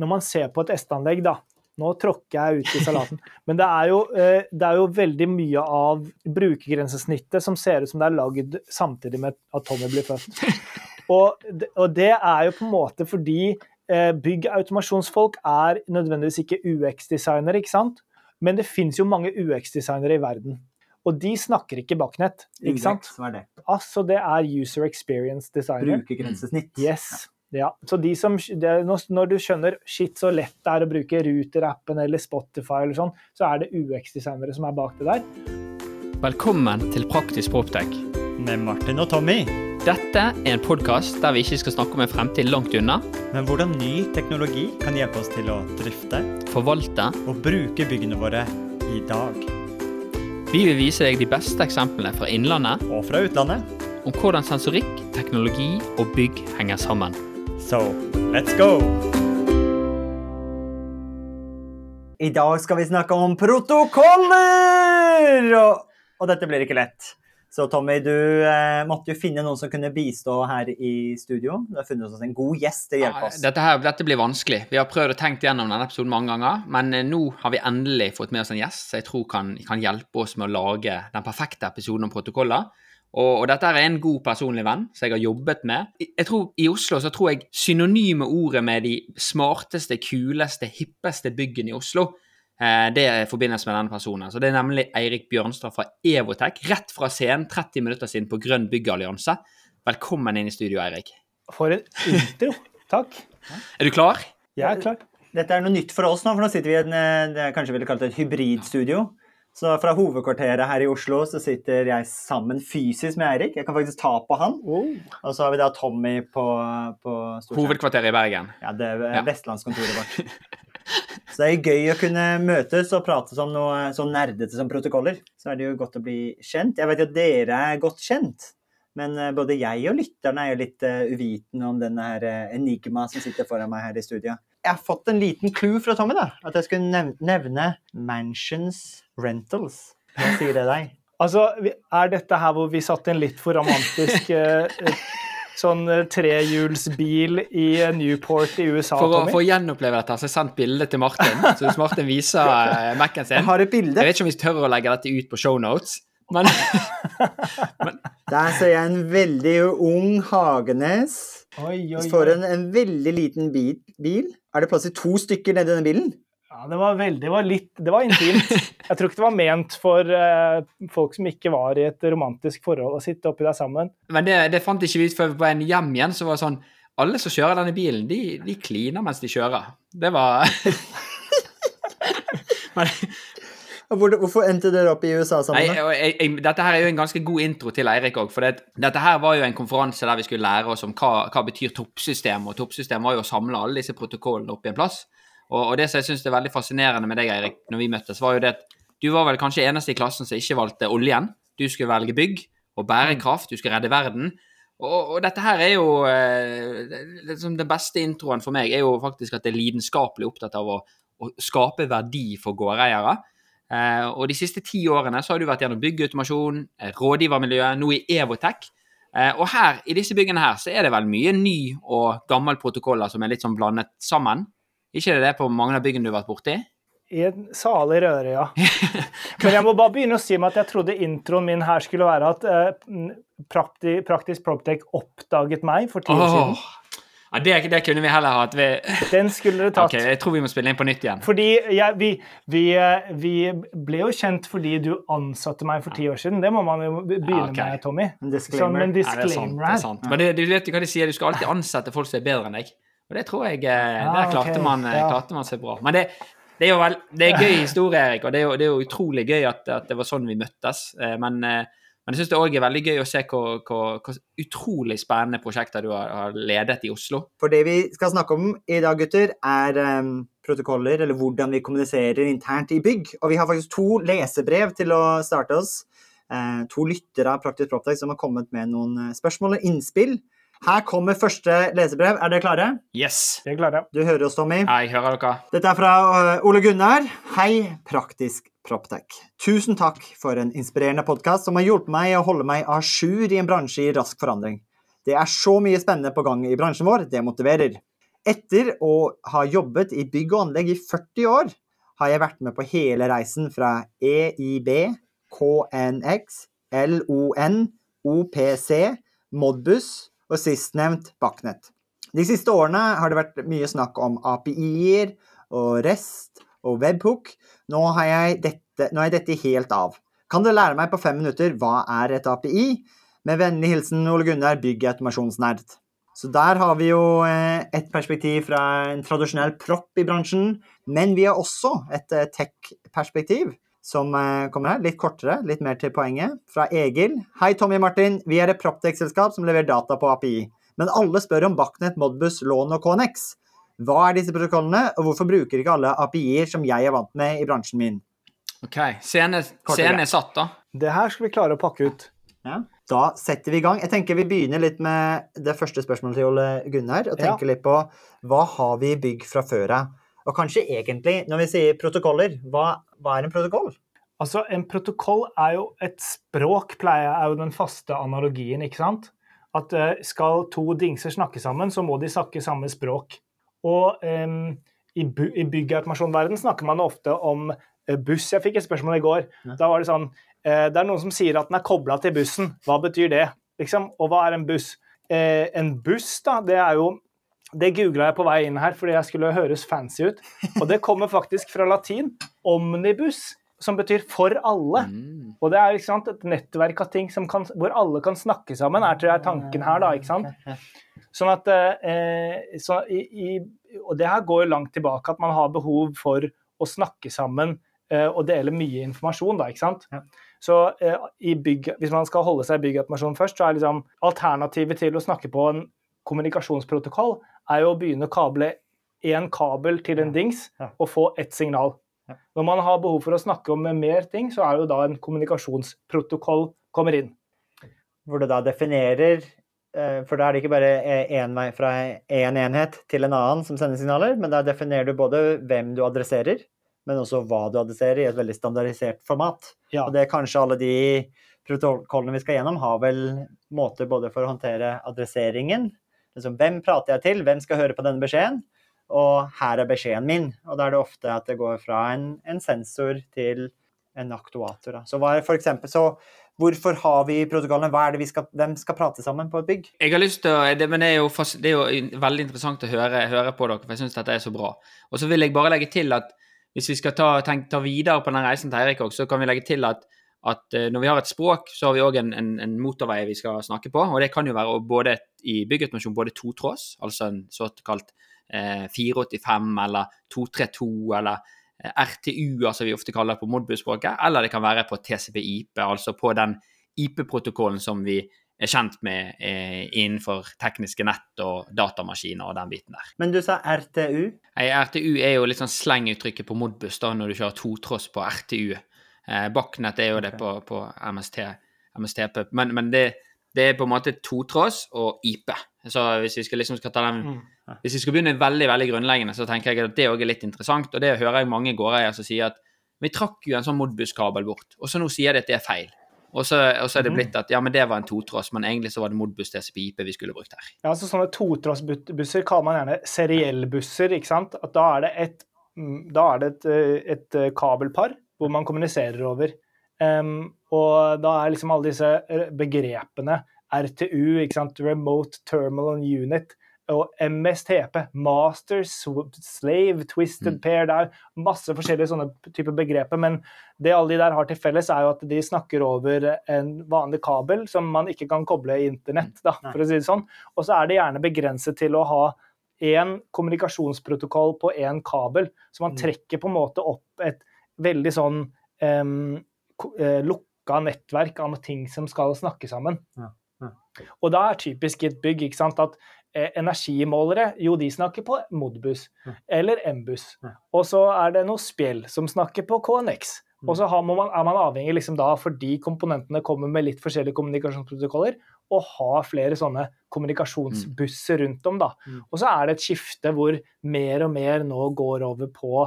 når man ser på et esteanlegg, da Nå tråkker jeg ut i salaten. Men det er, jo, eh, det er jo veldig mye av brukergrensesnittet som ser ut som det er lagd samtidig med at Tommy blir født. Og, og det er jo på en måte fordi byggautomasjonsfolk er nødvendigvis ikke UX-designere, ikke sant? Men det fins jo mange UX-designere i verden. Og de snakker ikke baknett, ikke sant? Hva er det? Altså, det er user experience designer. Brukergrensesnitt. Yes. Ja. Så de som, det, når du skjønner shit så lett det er å bruke Ruter-appen eller Spotify eller sånn, så er det UX-designere som er bak det der. Velkommen til Praktisk Proptech. med Martin og Tommy. Dette er en podkast der vi ikke skal snakke om en fremtid langt unna, Men hvordan ny teknologi kan hjelpe oss til å drifte forvalte. og bruke byggene våre i dag. Vi vil vise deg de beste eksemplene fra innlandet Og fra utlandet. om hvordan sensorikk, teknologi og bygg henger sammen. Så let's go! I dag skal vi snakke om protokoller! Og, og dette blir ikke lett. Så Tommy, du eh, måtte jo finne noen som kunne bistå her i studio. Du har funnet oss en god gjest til å hjelpe oss. Dette, her, dette blir vanskelig. Vi har prøvd å tenke gjennom denne episoden mange ganger, men eh, nå har vi endelig fått med oss en gjest som jeg tror kan, kan hjelpe oss med å lage den perfekte episoden om protokoller. Og, og dette er en god personlig venn som jeg har jobbet med. I- Jeg tror, I Oslo så tror jeg synonyme ordet med de smarteste, kuleste, hippeste byggene i Oslo, eh, det forbindes med denne personen. Så Det er nemlig Eirik Bjørnstad fra Evotech, rett fra scenen 30 minutter siden på Grønn byggallianse. Velkommen inn i studio, Eirik. For en intro. Takk. Er du klar? Jeg er klar. Dette er noe nytt for oss nå, for nå sitter vi i en, eh, det jeg kanskje ville kalt et hybridstudio. Så fra hovedkvarteret her i Oslo så sitter jeg sammen fysisk med Eirik. Jeg kan faktisk ta på han. Oh. Og så har vi da Tommy på, på. Hovedkvarteret i Bergen. Ja, det er Ja. vestlandskontoret vårt. Så det er gøy å kunne møtes og prate om noe så nerdete som protokoller. Så er det jo godt å bli kjent. Jeg vet jo at dere er godt kjent, men eh, både jeg og lytterne er jo litt uh, uvitende om denne her eh, enigma som sitter foran meg her i studio. Jeg har fått en liten clue fra Tommy, da. At jeg skulle nev nevne Mansions Rentals. Hva sier det deg? Altså, er dette her hvor vi satt en litt for romantisk eh, eh, sånn eh, trehjulsbil i eh, Newport i USA, For å, Tommy? for å gjenoppleve dette, så har jeg sendt bilde til Martin. Så hvis Martin viser Mac-en Jeg sin har et Jeg vet ikke om vi tør å legge dette ut på shownotes, men Der ser jeg en veldig ung Hagenes. Oi, oi, oi. en, en veldig liten bil, bil. Er det plass til to stykker nedi denne bilen? Ja, det var veldig, det var litt, det var intimt. Jeg tror ikke det var ment for uh, folk som ikke var i et romantisk forhold å sitte oppi der sammen. Men det, det fant ikke vi ut før på en hjem igjen. Så var det sånn Alle som kjører denne bilen, de, de kliner mens de kjører. Det var Men hvorfor endte dere opp i USA sammen? jeg, jeg, dette her er jo en ganske god intro til Eirik òg. For det, dette her var jo en konferanse der vi skulle lære oss om hva, hva betyr toppsystem. Og toppsystem var jo å samle alle disse protokollene opp i en plass. Og, og det som jeg syns er veldig fascinerende med deg, Eirik, når vi møttes, var jo det at du var vel kanskje eneste i klassen som ikke valgte oljen. Du skulle velge bygg og bærekraft, du skulle redde verden. Og, og dette her er jo liksom Den beste introen for meg er jo faktisk at det er lidenskapelig opptatt av å, å skape verdi for gårdeiere. Eh, og de siste ti årene så har du vært gjennom byggautomasjon, rådgivermiljøet, rådgivermiljø, nå i Evotech. Eh, og her, i disse byggene her, så er det vel mye ny og gammel protokoller som er litt sånn blandet sammen. Ikke det det på mange av byggene du har vært borti? I en salig røre, ja. Men jeg må bare begynne å si meg at jeg trodde introen min her skulle være at eh, Praktisk Proptech oppdaget meg for ti år siden. Ja, det, det kunne vi heller hatt. Vi, Den skulle du tatt. ok, jeg tror vi må spille inn på nytt igjen. Fordi ja, vi, vi, vi ble jo kjent fordi du ansatte meg for ti år siden. Det må man jo begynne Ja, ok. med, Tommy. En Sånn disclaimer. en Ja, det er sant. disclaimer Det er sant. Men det, du vet jo hva de sier, du skal alltid ansette folk som er bedre enn deg. Og det tror jeg eh, Ah, Der klarte okay. man, eh, ja. klarte man seg bra. Men det, det er jo vel, det er gøy historie, Erik, og det er jo, det er jo utrolig gøy at, at det var sånn vi møttes. Eh, Men, eh, men jeg syns det òg er veldig gøy å se hvilke utrolig spennende prosjekter du har, har ledet i Oslo. For det vi skal snakke om i dag, gutter, er um, protokoller, eller hvordan vi kommuniserer internt i bygg. Og vi har faktisk to lesebrev til å starte oss. Uh, to lyttere av Praktisk Proptech som har kommet med noen eh, spørsmål og innspill. Her kommer første lesebrev. Er dere klare? Yes! Det er klare. Du hører oss, Tommy. Jeg hører dere. Dette er fra øh, Ole Gunnar. Hei, Praktisk Proptech. Tusen takk for en inspirerende podkast som har hjulpet meg å holde meg à jour i en bransje i rask forandring. Det er så mye spennende på gang i bransjen vår, det motiverer. Etter å ha jobbet i bygg og anlegg i 40 år, har jeg vært med på hele reisen fra EIB, KNX, LON, OPC, Modbus og sistnevnt Bachnet. De siste årene har det vært mye snakk om API-er og REST og webhook. Nå har jeg dette, nå er dette helt av. Kan du lære meg på fem minutter hva er et API? Med vennlig hilsen Ole Gunnar, byggautomasjonsnerd. Så der har vi jo eh, et perspektiv fra en tradisjonell propp i bransjen. Men vi har også et eh, tech-perspektiv som eh, kommer her. Litt kortere, litt mer til poenget. Fra Egil. Hei, Tommy Martin. Vi er et proptech-selskap som leverer data på API. Men alle spør om Backnet, Modbus, Lån og KNX. Hva er disse protokollene, og hvorfor bruker ikke alle API-er som jeg er vant med i bransjen min? OK. Scenen er satt, da. Det her skal vi klare å pakke ut. Ja. Da setter vi i gang. Jeg tenker Vi begynner litt med det første spørsmålet til Ole Gunnar. og tenker litt på Hva har vi i bygg fra før av? Og kanskje egentlig, når vi sier protokoller, hva, hva er en protokoll? Altså, En protokoll er jo et språk, pleier jeg, er jo den faste analogien. ikke sant? At eh, skal to dingser snakke sammen, så må de snakke samme språk. Og um, i, i byggautomasjonverden snakker man ofte om eh, buss. Jeg fikk et spørsmål i går. Ja. Da var det sånn eh, Det er noen som sier at den er kobla til bussen. Hva betyr det? Liksom? Og hva er en buss? Eh, en buss, da, det er jo det googla jeg på vei inn her fordi jeg skulle høres fancy ut. Og det kommer faktisk fra latin. Omnibus, som betyr for alle. Mm. Og det er sant, et nettverk av ting som kan, hvor alle kan snakke sammen, er tror jeg tanken her. da, ikke sant? Sånn at, eh, så i, Og det her går langt tilbake, at man har behov for å snakke sammen eh, og dele mye informasjon. da, ikke sant? Ja. Så eh, i bygg, Hvis man skal holde seg i bygginformasjon først, så er liksom alternativet til å snakke på en kommunikasjonsprotokoll er jo å begynne å kable én kabel til en dings og få ett signal. Når man har behov for å snakke om mer ting, så er jo da en kommunikasjonsprotokoll kommer inn. Hvor du da definerer For da er det ikke bare én vei fra én enhet til en annen som sender signaler, men da definerer du både hvem du adresserer, men også hva du adresserer i et veldig standardisert format. Ja. Og det er kanskje alle de protokollene vi skal gjennom, har vel måter både for å håndtere adresseringen liksom, Hvem prater jeg til? Hvem skal høre på denne beskjeden? Og her er beskjeden min. Og da er det ofte at det går fra en, en sensor til en aktuator. Da. Så, er for eksempel, så hvorfor har vi protokollene? Hva er det vi skal, hvem skal prate sammen på et bygg? Jeg har lyst til å, det, men det er, jo det er jo veldig interessant å høre, høre på dere, for jeg syns dette er så bra. Og så vil jeg bare legge til at hvis vi skal ta, tenk, ta videre på den reisen til Eirik òg, så kan vi legge til at, at eh, når vi har et språk, så har vi òg en, en, en motorvei vi skal snakke på. Og det kan jo være både i byggautomasjon både totråds, altså en såkalt eh, 485 eller 232 eller eh, RTU, som vi ofte kaller det på Modbus-språket, eller det kan være på TCP-IP, altså på den IP-protokollen som vi er kjent med eh, innenfor tekniske nett og datamaskiner og den biten der. Men du sa RTU. Nei, RTU er jo litt sånn slenguttrykket på Modbus da, når du kjører totross på RTU. Eh, Backnet er jo det på, på MST, MSTP. Men, men det, det er på en måte totross og IP. Så hvis vi skal liksom skal ta den Mm. Hvis vi skal begynne veldig veldig grunnleggende, så tenker jeg at det òg er litt interessant. Og det hører jeg mange gårdeiere som sier at vi trakk jo en sånn Modbus-kabel bort, og så nå sier de at det er feil. Og så, og så er det Mhm. blitt at ja, men det var en totross, men egentlig så var det Modbus TCP-IP vi skulle brukt her. Ja, altså Sånne totrossbusser kaller man gjerne seriellbusser. ikke sant? At Da er det et, mm, da er det et, eh, et eh, kabelpar hvor man kommuniserer over. Um, og da er liksom alle disse eh, begrepene RTU, ikke sant? Remote Terminal Unit, og MSTP, Master, Slave, Twisted Mm. Pair. Det er masse forskjellige sånne typer begreper, men det alle de der har til felles, er jo at de snakker over en vanlig kabel som man ikke kan koble i internett, da, for å si det sånn. Og så er det gjerne begrenset til å ha én kommunikasjonsprotokoll på én kabel. Så man Mm. trekker på en måte opp et veldig sånn um, lukka nettverk av ting som skal snakke sammen. Ja. Og da er typisk i et bygg ikke sant, at eh, energimålere jo de snakker på Modbus mm. eller Mbus. Mm. Og så er det noe spjell som snakker på KNX. Mm. Og så har, man, er man avhengig liksom da, fordi komponentene kommer med litt forskjellige kommunikasjonsprotokoller, å ha flere sånne kommunikasjonsbusser rundt om. da. Mm. Og så er det et skifte hvor mer og mer nå går over på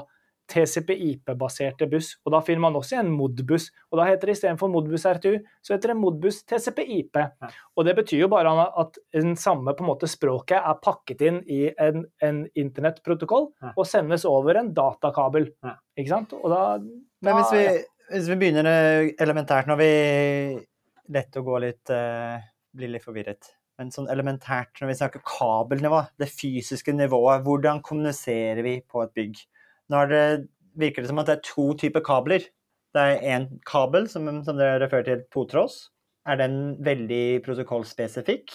TCP-IP-baserte buss. Og da finner man også en Modbus. Og da heter det istedenfor Modbus RTU, så heter det Modbus TCP-IP. Og det betyr jo bare at den samme på en måte språket er pakket inn i en, en internettprotokoll Ja. og sendes over en datakabel. Ja. Ikke sant? Og da, Men hvis vi, da- hvis vi begynner eh, elementært Når vi Lett å gå litt uh, Bli litt forvirret. Men sånn elementært når vi snakker kabelnivå, det fysiske nivået, hvordan kommuniserer vi på et bygg? Nå det, virker det som at det er to typer kabler. Det er én kabel, som, som dere refererer til, Potros. Er den veldig protokollspesifikk?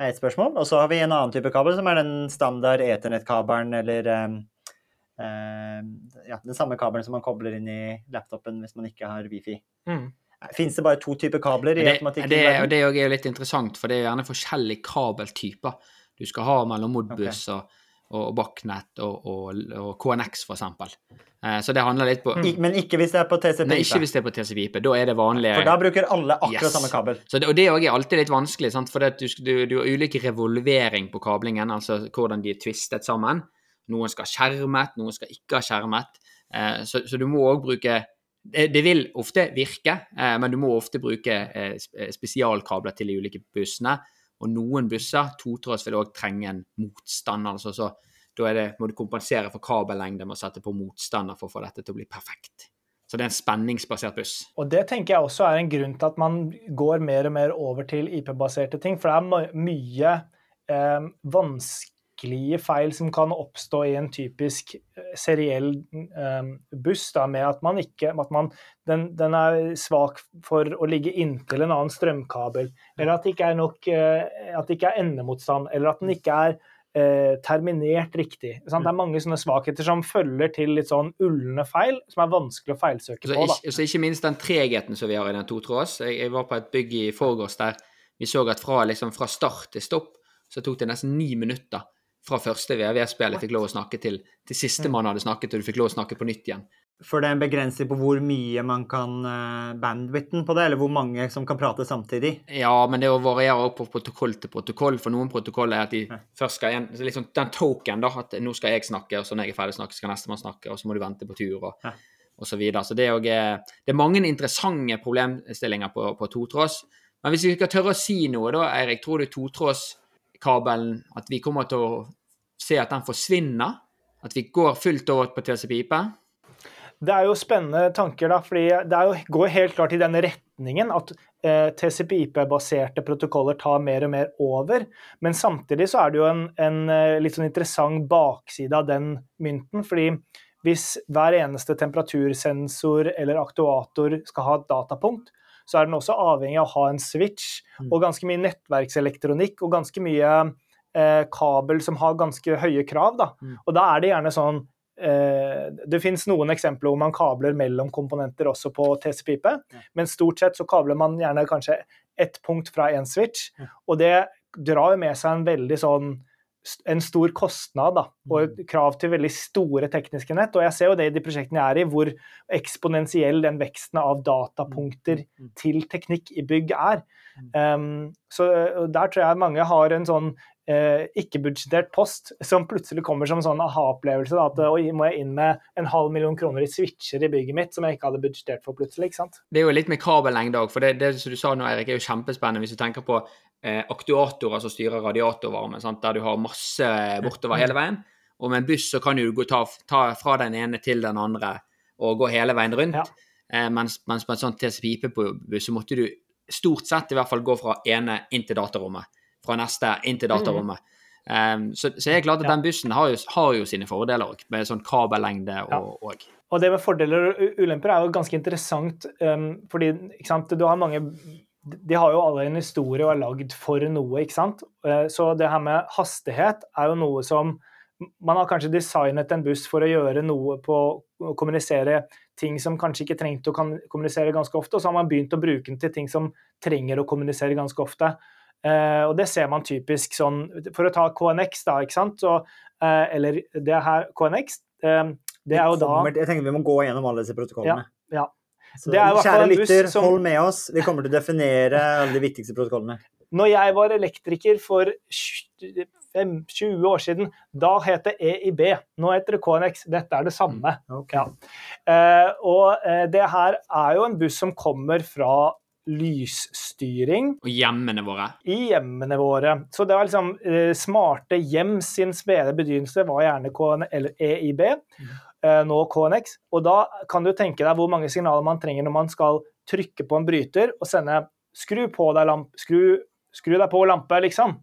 er et spørsmål. Og så har vi en annen type kabel, som er den standard eternettkabelen eller eh, eh, ja, den samme kabelen som man kobler inn i laptopen hvis man ikke har wifi. Mm. Fins det bare to typer kabler i automatikken? det, det, det er jo litt interessant, for det er gjerne forskjellige kabeltyper du skal ha mellom Modbus og, og Bachnet og, og, og KNX, for eksempel. Eh, så det handler litt på I, men ikke hvis det er på TCP? Nei, ikke hvis det er på TCP-IP. Da er det vanlige For da bruker alle akkurat Yes. samme kabel. Så det, og det er alltid litt vanskelig, sant? for du, du, du har ulik revolvering på kablingen, altså hvordan de er twistet sammen. Noen skal ha skjermet, noen skal ikke ha skjermet. Eh, så, så du må òg bruke det, det vil ofte virke, eh, men du må ofte bruke spesialkabler til de ulike bussene. Og noen busser, totråds, vil òg trenge en motstander. Altså, så da det, må du kompensere for kabellengde med å sette på motstander for å få dette til å bli perfekt. Så det er en spenningsbasert buss. Og det tenker jeg også er en grunn til at man går mer og mer over til IP-baserte ting. For det er mye eh, vanskelige feil som kan oppstå i en typisk eh, seriell eh, buss, da, med at man ikke at man, den, den er svak for å ligge inntil en annen strømkabel, eller at det ikke er nok eh, at det ikke er endemotstand, eller at den ikke er eh, terminert riktig. Sant? Det er mange sånne svakheter som følger til litt sånn ulne feil, som er vanskelig å feilsøke Så på. da. ikke, så ikke minst den tregheten som vi har i den totråds. Jeg, jeg var på et bygg i forgårs der vi så at fra, liksom, fra start til stopp så tok det nesten ni minutter fra første VVS-spillet fikk lov å snakke til, til siste man hadde snakket, og du fikk lov å snakke på nytt igjen. For det er en begrensning på hvor mye man kan uh, bandwidthen på det, eller hvor mange som kan prate samtidig. Ja, men det varierer også på protokoll til protokoll. For noen protokoller er at de først skal igjen liksom Den token, da, at nå skal jeg snakke, og så når jeg er ferdig snakket, snakke, skal nestemann snakke, og så må du vente på tur, og, Ja. og så videre. Så det er, jo, eh, det er mange interessante problemstillinger på, på totråds. Men hvis vi skal tørre å si noe, da, Eirik, tror du totrådskabelen At vi kommer til å se at den forsvinner? At vi går fullt over på TCP-IP? Det er jo spennende tanker, da, fordi det jo, går helt klart i den retningen at eh, TCP-IP-baserte protokoller tar mer og mer over. Men samtidig så er det jo en, en eh, litt sånn interessant bakside av den mynten. fordi hvis hver eneste temperatursensor eller aktuator skal ha et datapunkt, så er den også avhengig av å ha en switch Mm. og ganske mye nettverkselektronikk og ganske mye eh, kabel som har ganske høye krav. Da. Mm. Og da er det gjerne sånn eh, Det finnes noen eksempler hvor man kabler mellom komponenter også på TC-pipe, men stort sett så kabler man gjerne kanskje ett punkt fra én switch, og det drar jo med seg en veldig sånn en stor kostnad da, og et krav til veldig store tekniske nett. Og jeg ser jo det i de prosjektene jeg er i, hvor eksponentiell den veksten av datapunkter Mm. til teknikk i bygg er. Um, så der tror jeg mange har en sånn eh, ikke-budsjettert post som plutselig kommer som en sånn aha-opplevelse. At oi, må jeg inn med en halv million kroner i switcher i bygget mitt som jeg ikke hadde budsjettert for plutselig. ikke sant? Det er jo litt med kabellengde òg, for det, det som du sa nå, Erik, er jo kjempespennende hvis du tenker på eh, aktuatorer som styrer radiatorvarme, sant? der du har masse bortover hele veien. Og med en buss så kan du gå ta, ta fra den ene til den andre og gå hele veien rundt. Ja. Eh, mens, mens på en sånn TCP-IP-buss så måtte du stort sett i hvert fall gå fra ene inn til datarommet. Fra neste inn til datarommet. Um, så, så er glad at Ja. den bussen har jo, har jo sine fordeler òg, med sånn kabellengde og, og Og det med fordeler og ulemper er jo ganske interessant, um, fordi sant, du har mange De har jo alle en historie og er lagd for noe, ikke sant. Eh, Så det her med hastighet er jo noe som Man har kanskje designet en buss for å gjøre noe på å kommunisere ting som kanskje ikke trengte å kommunisere ganske ofte, og så har man begynt å bruke den til ting som trenger å kommunisere ganske ofte. Eh, og det ser man typisk sånn For å ta KNX, da, ikke sant. Så, eh, eller det her KNX, eh, det er jo da Jeg tenker vi må gå gjennom alle disse protokollene. ja. Så, er hvert fall kjære lytter, som- hold med oss. Vi kommer til å definere alle de viktigste protokollene. Når jeg var elektriker for 5-20 år siden. Da het det EIB. Nå heter det KNX. Dette er det samme. Okay. Ja. Eh, og det her er jo en buss som kommer fra lysstyring Og hjemmene våre. i hjemmene våre. Så det var liksom eh, smarte hjem sin spede begynnelse var gjerne KN, eller EIB, eh, nå KNX. Og da kan du tenke deg hvor mange signaler man trenger når man skal trykke på en bryter og sende skru på deg lamp, skru, skru deg på lampe, liksom.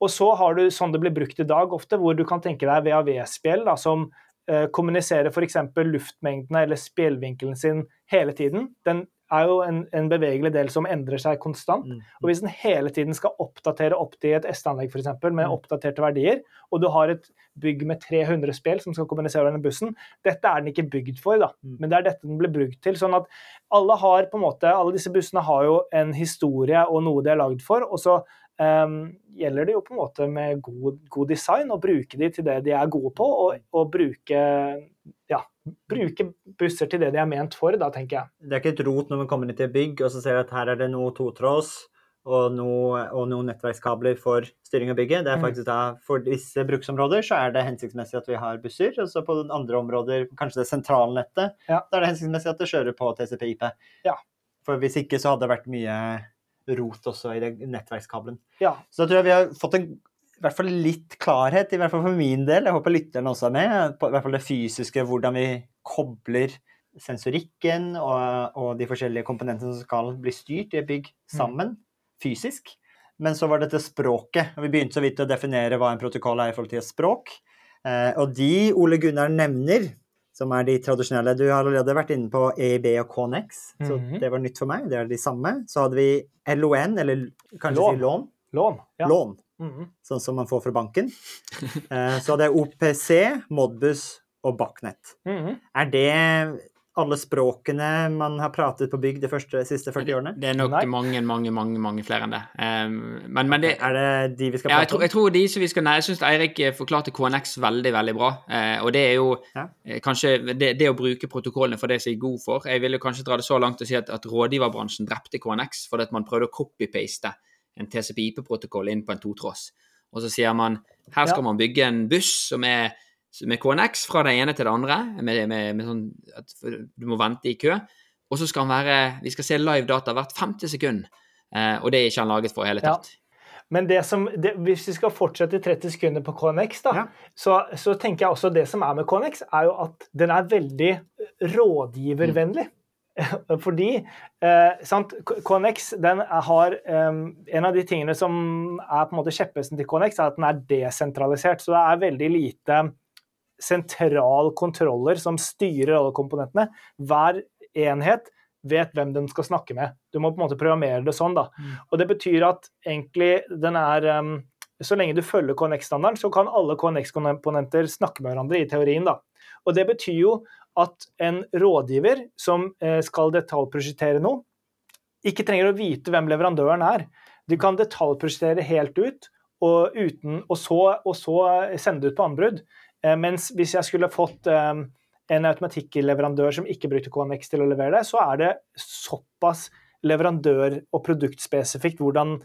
Og så har du sånn det blir brukt i dag ofte, hvor du kan tenke deg VAV-spjeld som eh, kommuniserer f.eks. luftmengdene eller spjellvinkelen sin hele tiden. Den er jo en, en bevegelig del som endrer seg konstant. Mm. Og hvis den hele tiden skal oppdatere opp til et S-anlegg eksempel, med Mm. oppdaterte verdier, og du har et bygg med 300 spjell som skal kommunisere med den bussen, dette er den ikke bygd for, da. Mm. Men det er dette den blir brukt til. sånn at alle har på en måte, alle disse bussene har jo en historie og noe de er lagd for. og så Um, gjelder det jo på en måte med god, god design å bruke de til det de er gode på, og, og bruke, ja, bruke busser til det de er ment for, da, tenker jeg. Det er ikke et rot når man kommer inn til bygg og så ser at her er det noe totråds og, noe, og noen nettverkskabler for styring av bygget. Det er Mm. faktisk da, For visse bruksområder så er det hensiktsmessig at vi har busser, og så på andre områder, kanskje det sentralnettet, Ja. da er det hensiktsmessig at det kjører på TCP-IP. Ja. For hvis ikke så hadde det vært mye rot også i nettverkskabelen. Ja, Så da tror jeg vi har fått en, i hvert fall litt klarhet, i hvert fall for min del, jeg håper lytterne også er med, på i hvert fall det fysiske, hvordan vi kobler sensorikken og, og de forskjellige komponentene som skal bli styrt i et bygg sammen, fysisk. Men så var dette språket, og vi begynte så vidt å definere hva en protokoll er i forhold til et språk. Eh, og de Ole Gunnar nevner, som er de tradisjonelle Du har allerede vært inne på EIB og KNX, så Mhm. det var nytt for meg. Det er de samme. Så hadde vi LON, eller kanskje Lån. si lån. lån. Ja. Lån, Mhm. sånn som man får fra banken. Eh, så hadde jeg OPC, Modbus og Bachnet. Mhm. Er det alle språkene man har pratet på bygg de første, siste 40 årene? Det er nok Nei. mange, mange, mange mange flere enn det. Um, men, men det Er det de vi skal ja, jeg, prate tror, om? jeg tror de som vi skal Nei, jeg syns Eirik eh, forklarte KNX veldig, veldig bra. Uh, og det er jo Ja. kanskje det, det å bruke protokollene for det som er god for. Jeg vil jo kanskje dra det så langt og si at, at rådgiverbransjen drepte KNX fordi at man prøvde å copy-paste en TCP-IP-protokoll inn på en totross. Og så sier man her skal Ja. man bygge en buss som er med KNX fra det ene til det andre, med, med, med sånn at du må vente i kø. Og så skal han være Vi skal se live data hvert femte sekund. Eh, og det er ikke han laget for i hele Ja. tatt. Men det som, det, hvis vi skal fortsette i 30 sekunder på KNX, da, Ja. så, så tenker jeg også det som er med KNX, er jo at den er veldig rådgivervennlig. Fordi eh, sant, KNX den har eh, En av de tingene som er på en måte kjepphesten til KNX, er at den er desentralisert. Så det er veldig lite sentral kontroller som styrer alle komponentene. Hver enhet vet hvem den skal snakke med. Du må på en måte programmere det sånn. da. Og det betyr at egentlig den er um, Så lenge du følger KNX-standarden, så kan alle KNX-komponenter snakke med hverandre i teorien. da. Og det betyr jo at en rådgiver som eh, skal detaljprosjektere noe, ikke trenger å vite hvem leverandøren er. Du kan detaljprosjektere helt ut, og, uten, og, så, og så sende det ut på anbud. Eh, mens hvis jeg skulle fått eh, en automatikkleverandør som ikke brukte KNX til å levere det, så er det såpass leverandør- og produktspesifikt hvordan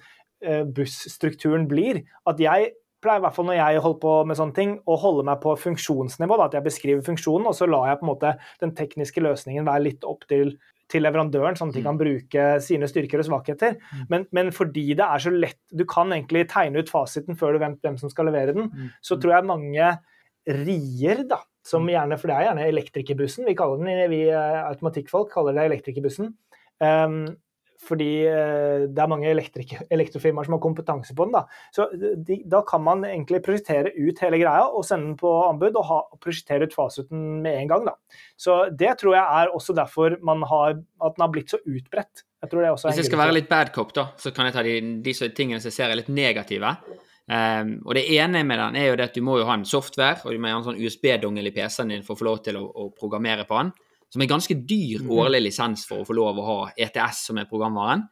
bussstrukturen blir, at jeg pleier i hvert fall når jeg holder på med sånne ting, å holde meg på funksjonsnivå. Da, at jeg beskriver funksjonen, og så lar jeg på en måte den tekniske løsningen være litt opp til, til leverandøren, sånn at de kan bruke sine styrker og svakheter. Men, men fordi det er så lett Du kan egentlig tegne ut fasiten før du vet hvem som skal levere den. Så tror jeg mange rier, da, som gjerne For det er gjerne elektrikerbussen. Vi kaller den, vi eh, automatikkfolk kaller det elektrikerbussen. Um, fordi eh, det er mange elektrofirmaer som har kompetanse på den. Da. Så de, da kan man egentlig prosjektere ut hele greia og sende den på anbud og, ha, prosjektere ut fasiten med en gang. Da. Så det tror jeg er også derfor man har, at den har blitt så utbredt. Jeg tror det Hvis jeg skal være litt bad cop, da, så kan jeg ta de, de tingene som jeg ser er litt negative. Um, og det ene med den er jo det at du må jo ha en software, og du må ha en sånn USB-dongel i PC-en din for å få lov til å, å programmere på den. Som er ganske dyr Mhm. årlig lisens for å få lov å ha ETS som er programvaren.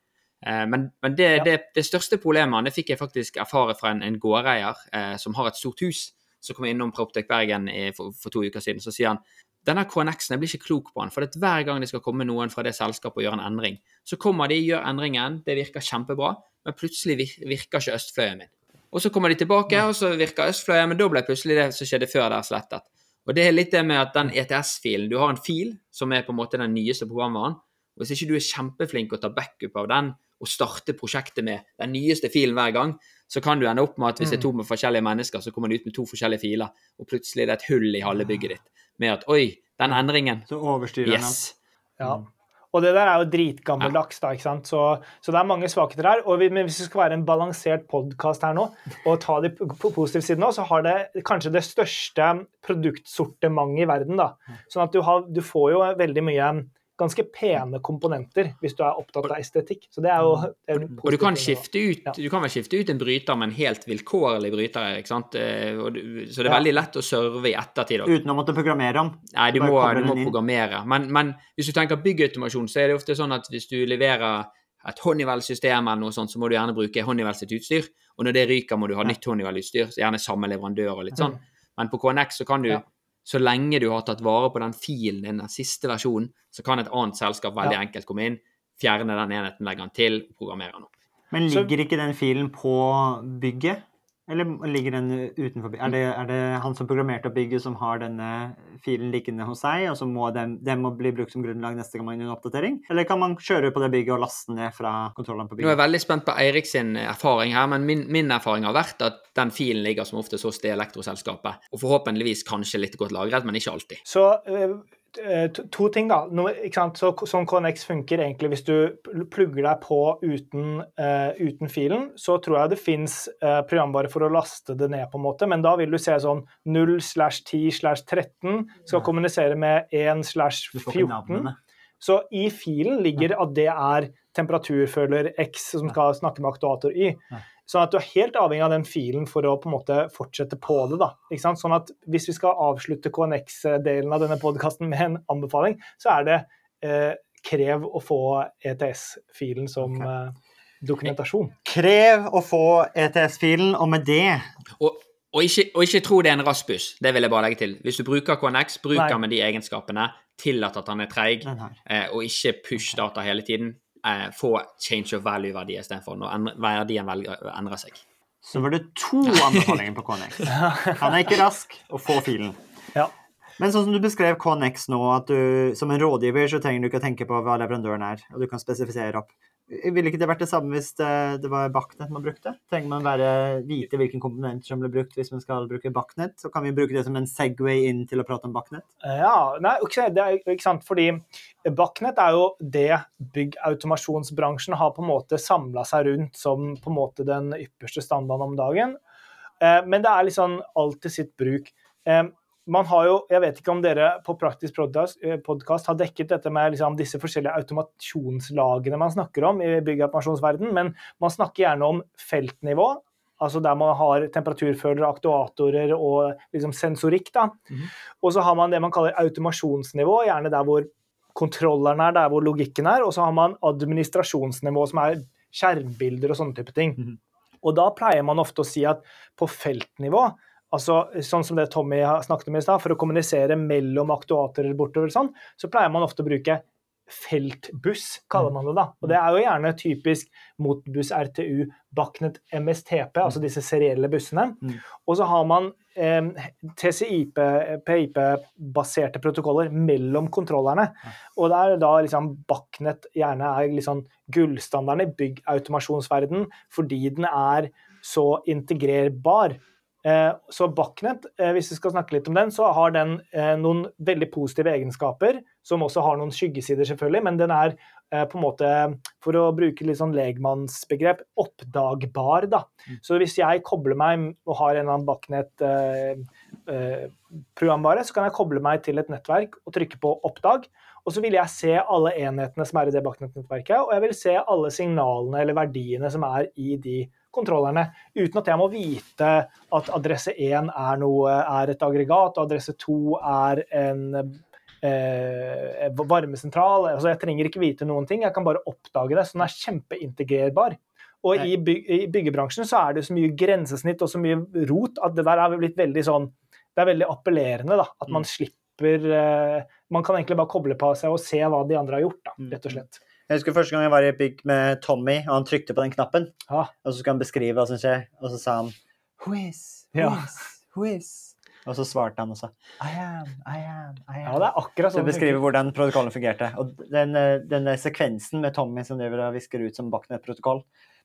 Eh, men men det, Ja. det, det største problemet det fikk jeg faktisk erfare fra en, en gårdeier eh, som har et stort hus. som kom innom Proptech Bergen i, for, for to uker siden. Så sier han denne KNX-en, jeg blir ikke klok på den. For det er hver gang det skal komme noen fra det selskapet og gjøre en endring, så kommer de, gjør endringen, det virker kjempebra, men plutselig virker ikke østfløyen min. Og så kommer de tilbake, og så virker østfløyen, men da ble plutselig det som skjedde før, der slettet. Og det er litt det med at den ETS-filen Du har en fil som er på en måte den nyeste programvaren. og Hvis ikke du er kjempeflink å ta backup av den og starte prosjektet med den nyeste filen hver gang, så kan du ende opp med at hvis det er to med forskjellige mennesker, så kommer du ut med to forskjellige filer, og plutselig er det et hull i halve bygget ditt. Med at oi, den endringen Så overstyrer den alt. Ja. Og det der er jo dritgammeldags, da, ikke sant. Så, så det er mange svakheter her. Og vi, men hvis det skal være en balansert podkast her nå, og ta de på sidene òg, så har det kanskje det største produktsortimentet i verden, da. Sånn at du, har, du får jo veldig mye ganske pene komponenter hvis du er opptatt av estetikk. Så det er jo en Og du kan skifte ut, Ja. du kan vel skifte ut en bryter med en helt vilkårlig bryter, ikke sant? Eh, Så det er veldig lett å serve i ettertid. også. Uten å måtte programmere den? Nei, du må, du må programmere. Men, men hvis du tenker byggautomasjon, så er det ofte sånn at hvis du leverer et Honeywell-system eller noe sånt, så må du gjerne bruke Honeywell sitt utstyr. Og når det ryker, må du ha nytt Honeywell-utstyr, så gjerne samme leverandør og litt sånn. Men på KNX så kan du, Ja. Så lenge du har tatt vare på den filen din, den siste versjonen, så kan et annet selskap veldig Ja. enkelt komme inn, fjerne den enheten, legge den til, og programmere den opp. Men Så- ligger ikke den filen på bygget? Eller ligger den utenfor? Er det, er det han som programmerte opp bygget som har denne filen liggende hos seg, og så må den, den må bli brukt som grunnlag neste gang man gjør en oppdatering? Eller kan man kjøre på det bygget og laste ned fra kontrollene på bygget? Nå er jeg veldig spent på Eirik sin erfaring her, men min, min erfaring har vært at den filen ligger som oftest hos det elektroselskapet. Og forhåpentligvis kanskje litt godt lagret, men ikke alltid. Så eh, to, to ting, da. No? Så, sånn KNX funker egentlig hvis du plugger deg på uten, uh, uten filen. Så tror jeg det fins uh, programvare for å laste det ned, på en måte, men da vil du se sånn 0 slash 10 slash 13 skal Ja. kommunisere med 1 slash Du får ikke 14. Så i filen ligger at det er temperaturføler X som skal snakke med aktuator Y. Ja. Sånn at du er helt avhengig av den filen for å på en måte fortsette på det. da. Ikke sant? Sånn at hvis vi skal avslutte KNX-delen av denne podkasten med en anbefaling, så er det eh, krev å få ETS-filen som eh, dokumentasjon. Krev å få ETS-filen, og med det Og, og, ikke, og ikke tro det er en raspus. Det vil jeg bare legge til. Hvis du bruker KNX, bruk den med de egenskapene. Tillat at han er treig, eh, og ikke push data hele tiden. Eh, få change of value-verdi istedenfor når endre- verdien velger, endrer seg. Så var det to anbefalinger på Connex. Han er ikke rask, og få filen. Ja. Men sånn som du beskrev Connex nå, at du som en rådgiver så trenger du ikke å tenke på hva leverandøren er, og du kan spesifisere opp. Ville ikke det vært det samme hvis det, det var Bachnet man brukte? Trenger man bare vite hvilken komponenter som ble brukt hvis man skal bruke Bachnet? Så kan vi bruke det som en Segway inn til å prate om Bachnet. Ja, nei, okay, det er ikke sant, fordi Bachnet er jo det byggautomasjonsbransjen har på en måte samla seg rundt som på en måte den ypperste standarden om dagen. Eh, Men det er liksom alt til sitt bruk. Eh, Man har jo, Jeg vet ikke om dere på Praktisk podkast har dekket dette med liksom disse forskjellige automasjonslagene man snakker om i byggautomasjonsverden, men man snakker gjerne om feltnivå. Altså der man har temperaturfølere, aktuatorer og liksom sensorikk. da. Og så har man det man kaller automasjonsnivå, gjerne der hvor kontrolleren er, der hvor logikken er. Og så har man administrasjonsnivå, som er skjermbilder og sånne type ting. Mhm. Og da pleier man ofte å si at på feltnivå, altså sånn som det Tommy snakket om i stad, for å kommunisere mellom aktuatorer bortover sånn, så pleier man ofte å bruke feltbuss, kaller man det da. Og det er jo gjerne typisk Motbuss RTU, Bachnet MSTP, altså disse serielle bussene. Mm. Og så har man eh, TCIP-PIP-baserte protokoller mellom kontrollerne. Og det er da liksom Bachnet gjerne er liksom gullstandarden i byggautomasjonsverden fordi den er så integrerbar. Eh, Så Bachnet, eh, hvis vi skal snakke litt om den, så har den eh, noen veldig positive egenskaper, som også har noen skyggesider, selvfølgelig, men den er på en måte, for å bruke litt sånn legmannsbegrep, oppdagbar. da. Så hvis jeg kobler meg og har en eller annen Bachnet eh, eh, programvare, så kan jeg koble meg til et nettverk og trykke på oppdag. Og så vil jeg se alle enhetene som er i det Bachnet-nettverket, og jeg vil se alle signalene eller verdiene som er i de kontrollerne, uten at jeg må vite at adresse 1 er, noe, er et aggregat, og adresse 2 er en eh, varmesentral. Altså, jeg trenger ikke vite noen ting, jeg kan bare oppdage det. Så den er kjempeintegrerbar. Og i, byg, i byggebransjen så er det så mye grensesnitt og så mye rot at det der er blitt veldig sånn Det er veldig appellerende, da. At man slipper eh, Man kan egentlig bare koble på seg og se hva de andre har gjort, da, rett og slett. Jeg husker første gang jeg var i et bygg med Tommy, og han trykte på den knappen. Ja. Og så skulle han beskrive hva som skjer, og så sa han Who is? Who Ja. is? Who is? Og så svarte han også I am, I am, I am. Ja, det er akkurat sånn. Så beskriver hvordan protokollen fungerte. Og den, eh, den sekvensen med Tommy som driver og visker ut som Bachnet-protokoll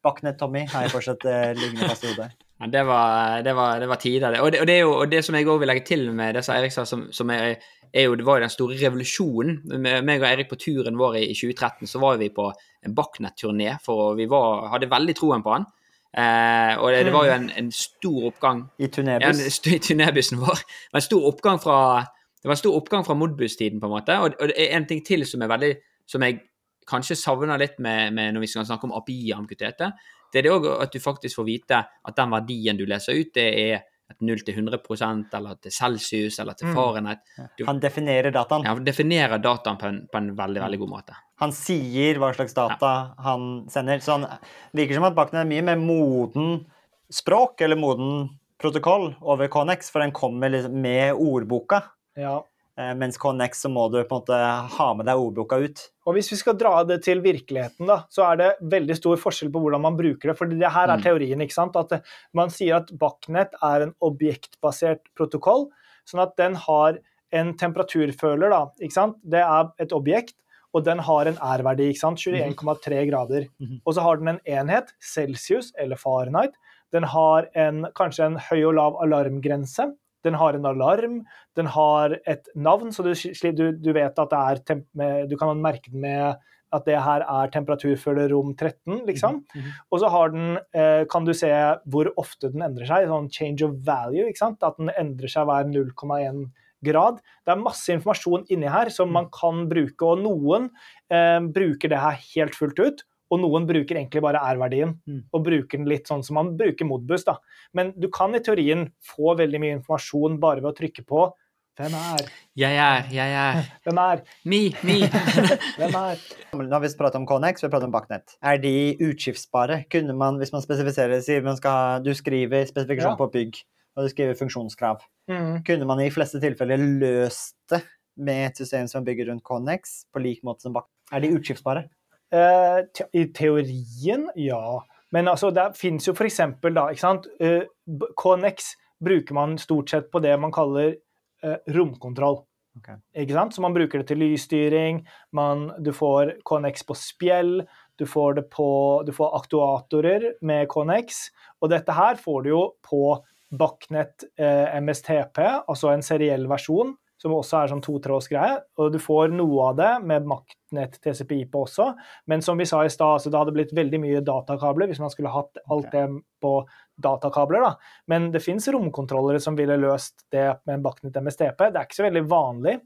Bachnet-Tommy har jeg fortsatt eh, liggende fast i hodet. Ja, det var, det var, det var tider, det. Og det, og det, er jo, og det som jeg òg vil legge til med det som Eirik sa, som, som er, er jo, det var jo den store revolusjonen. Med meg og Eirik på turen vår i, i 2013 så var vi på en Bakknett-turné, for vi var, hadde veldig troen på han. Eh, og det, det var jo en, en stor oppgang I turnébussen vår. Det var en stor oppgang fra det var en stor oppgang fra Modbus-tiden, på en måte. Og, og en ting til som veldig som jeg kanskje savner litt med, med når vi skal snakke om API-amputerte, Det er det òg at du faktisk får vite at den verdien du leser ut, det er et 0 til 100% eller til Celsius eller til Mm. Fahrenheit. Du Han definerer dataen. ja, definerer dataen på en, på en veldig, veldig god måte. Han sier hva slags data han sender. Så han virker som at Bakken er mye mer moden språk, eller moden protokoll, over Connex, for den kommer liksom med ordboka. Ja. Eh, Mens KNX så må du på en måte ha med deg ordboka ut. Og hvis vi skal dra det til virkeligheten, da, så er det veldig stor forskjell på hvordan man bruker det. For det her er Mm. teorien. ikke sant? At man sier at Bachnet er en objektbasert protokoll, sånn at den har en temperaturføler. da, ikke sant? Det er et objekt, og den har en R-verdi. ikke sant? 21,3 grader. Mhm. Og så har den en enhet, Celsius eller Fahrenheit. Den har en, kanskje en høy og lav alarmgrense. Den har en alarm, den har et navn, så du, du, du vet at med, Du kan merke den med at det her er temperaturføler rom 13, liksom. Mhm. Og så har den, eh, kan du se hvor ofte den endrer seg, sånn change of value, ikke sant? At den endrer seg hver 0,1 grad. Det er masse informasjon inni her som man kan bruke, og noen eh, bruker det her helt fullt ut. Og noen bruker egentlig bare R-verdien, Mm. og bruker den litt sånn som man bruker Modbus. da. Men du kan i teorien få veldig mye informasjon bare ved å trykke på hvem er, Jeg er, jeg er, hvem er, me, me. hvem er. Nå har vi pratet om Connex, vi har pratet om Bachnet. Er de utskiftsbare? Kunne man, hvis man spesifiserer, sier man skal Du skriver spesifikasjon Ja. på bygg, og du skriver funksjonskrav. Mm. Kunne man i fleste tilfeller løst det med et system som bygger rundt Connex, på lik måte som Bachnet? Er de utskiftsbare? Eh, te I teorien, ja. Men altså, det fins jo f.eks. da, ikke sant Eh, bruker man stort sett på det man kaller eh, romkontroll. Okay. Ikke sant? Så man bruker det til lysstyring, man, du får KNX på spjell, du får det på Du får aktuatorer med KNX, og dette her får du jo på Bachnet eh, MSTP, altså en seriell versjon, som også er sånn totrådsgreie. Og du får noe av det med maktnett TCPI på også, men som vi sa i stad, så det hadde blitt veldig mye datakabler hvis man skulle hatt alt det på datakabler. da. Men det fins romkontrollere som ville løst det med en Bachnet MSTP. Det er ikke så veldig vanlig.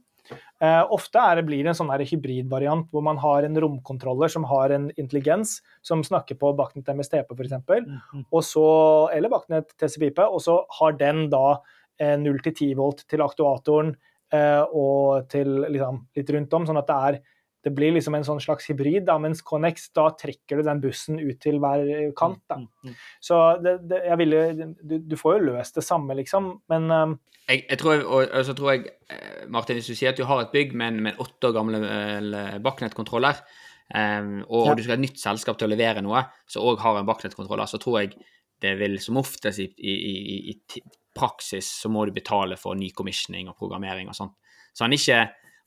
Uh, ofte det, blir det en sånn hybridvariant hvor man har en romkontroller som har en intelligens som snakker på Bachnet MSTP f.eks., mm. eller Bachnet TCP-IP, og så har den da eh, 0-10 volt til aktuatoren og til liksom, litt rundt om, sånn at det er det blir liksom en sånn slags hybrid, da, mens Connex, da trekker du den bussen ut til hver kant. Da. Mm, mm. Så det, det, jeg ville, du, du får jo løst det samme, liksom, men eh, Jeg, jeg tror, og, og så tror jeg, eh, Martin, hvis du sier at du har et bygg med en, åtte år gamle eh, Bachnet-kontroller, eh, og Ja. du skal ha et nytt selskap til å levere noe som òg har en Bachnet-kontroller, så tror jeg det vil som oftest i, i, i, i praksis så må du betale for ny commissioning og programmering og sånt. Så han er ikke,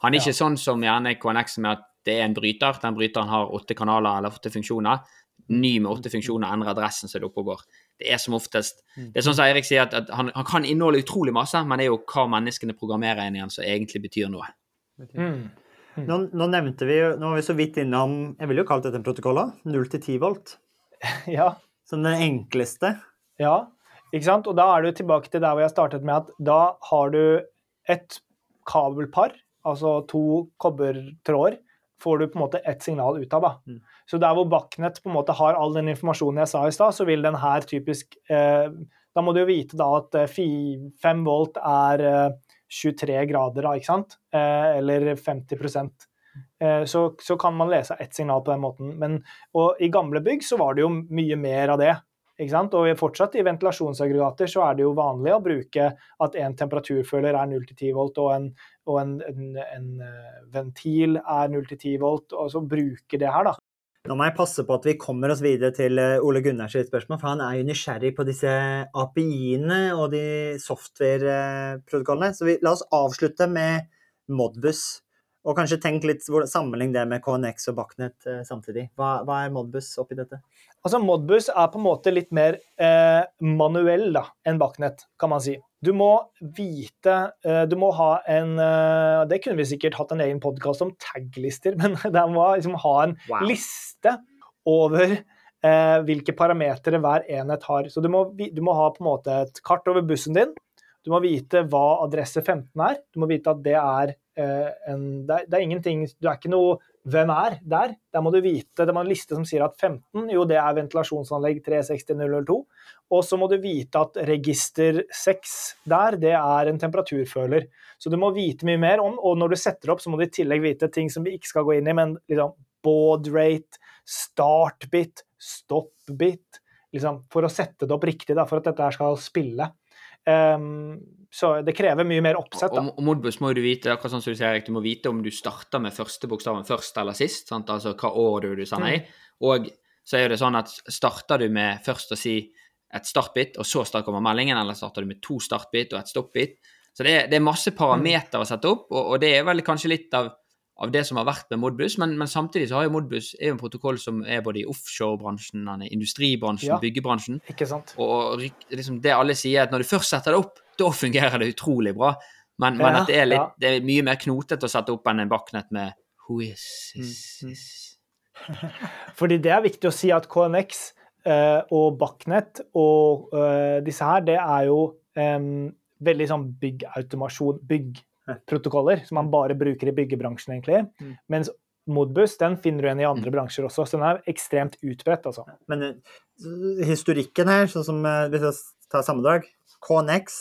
han er ikke sånn som gjerne KNX med at det er en bryter. Den bryteren har åtte kanaler eller åtte funksjoner. Ny med åtte funksjoner endrer adressen som det oppe og går. Det er som oftest det er sånn som Eirik sier, at, at han, han kan inneholde utrolig masse, men det er jo hva menneskene programmerer inn i han som egentlig betyr noe. mm. Nå, nå nevnte vi jo, nå var vi så vidt innom Jeg ville jo kalt dette en protokoll òg. 0 til 10 volt. ja. Som den enkleste. Ja, ikke sant? Og da er du tilbake til der hvor jeg startet med at da har du et kabelpar, altså to kobbertråder, får du på en måte ett signal ut av. Da. Mm. Så der hvor Backnet på en måte har all den informasjonen jeg sa i stad, så vil den her typisk eh, Da må du jo vite da at 5 volt er eh, 23 grader, da, ikke sant? Eh, eller 50 eh, så, så kan man lese ett signal på den måten. Men, og i gamle bygg så var det jo mye mer av det. Og fortsatt i ventilasjonsaggregater så er det jo vanlig å bruke at en temperaturføler er 0-10 volt, og en, og en, en, en eh, ventil er 0-10 volt, og så bruke det her, da. Nå må jeg passe på at vi kommer oss videre til eh, Ole Gunnars spørsmål, for han er jo nysgjerrig på disse API-ene og de software-protokollene. Så vi, la oss avslutte med Modbus. Og kanskje tenk litt, sammenlign det med KNX og Bachnet eh, samtidig. Hva, hva er Modbus oppi dette? Altså, Modbus er på en måte litt mer eh, manuell da, enn Bachnet, kan man si. Du må vite eh, Du må ha en eh, Det kunne vi sikkert hatt en egen podkast om taglister, men det må liksom ha en Wow. liste over eh, hvilke parametere hver enhet har. Så du må, du må ha på en måte et kart over bussen din. Du må vite hva adresse 15 er. Du må vite at det er en det er, det er ingenting Du er ikke noe hvem er der. Der må du vite, det er en liste som sier at 15 jo det er ventilasjonsanlegg 36002. Og så må du vite at register 6 der, det er en temperaturføler. Så du må vite mye mer om, og når du setter opp, så må du i tillegg vite ting som vi ikke skal gå inn i, men liksom baud rate, startbit, stop-bit, liksom, for å sette det opp riktig, da, for at dette her skal spille. Ehm, så det krever mye mer oppsett. da. Og, og Modbus må du vite, akkurat sånn som du sier, Erik, du må vite om du starter med første bokstaven først eller sist, sant? altså hva år du sender i. Og så er det sånn at starter du med først å si et startbit, og så start kommer meldingen, eller starter du med to startbit og et stoppbit. Så det er, det er masse parametere å sette opp, og, og det er vel kanskje litt av, av det som har vært med Modbus, men, men samtidig så har jo Modbus er jo en protokoll som er både i offshorebransjen, industribransjen, Ja. byggebransjen. Ikke sant? Og, liksom det alle sier, at når du først setter det opp, da fungerer det utrolig bra. Men, men at det er, litt, ja. det er mye mer knotete å sette opp enn en baknett med Who is is, Mm, mm. is. Fordi det er viktig å si at KNX eh, og Bachnet og eh, disse her, det er jo eh, veldig sånn byggautomasjon, byggprotokoller, som man bare bruker i byggebransjen, egentlig. Mm. Mens Modbus den finner du igjen i andre bransjer også, så den er ekstremt utbredt. altså. Men eh, historikken her, sånn som eh, hvis jeg tar sammendrag KNX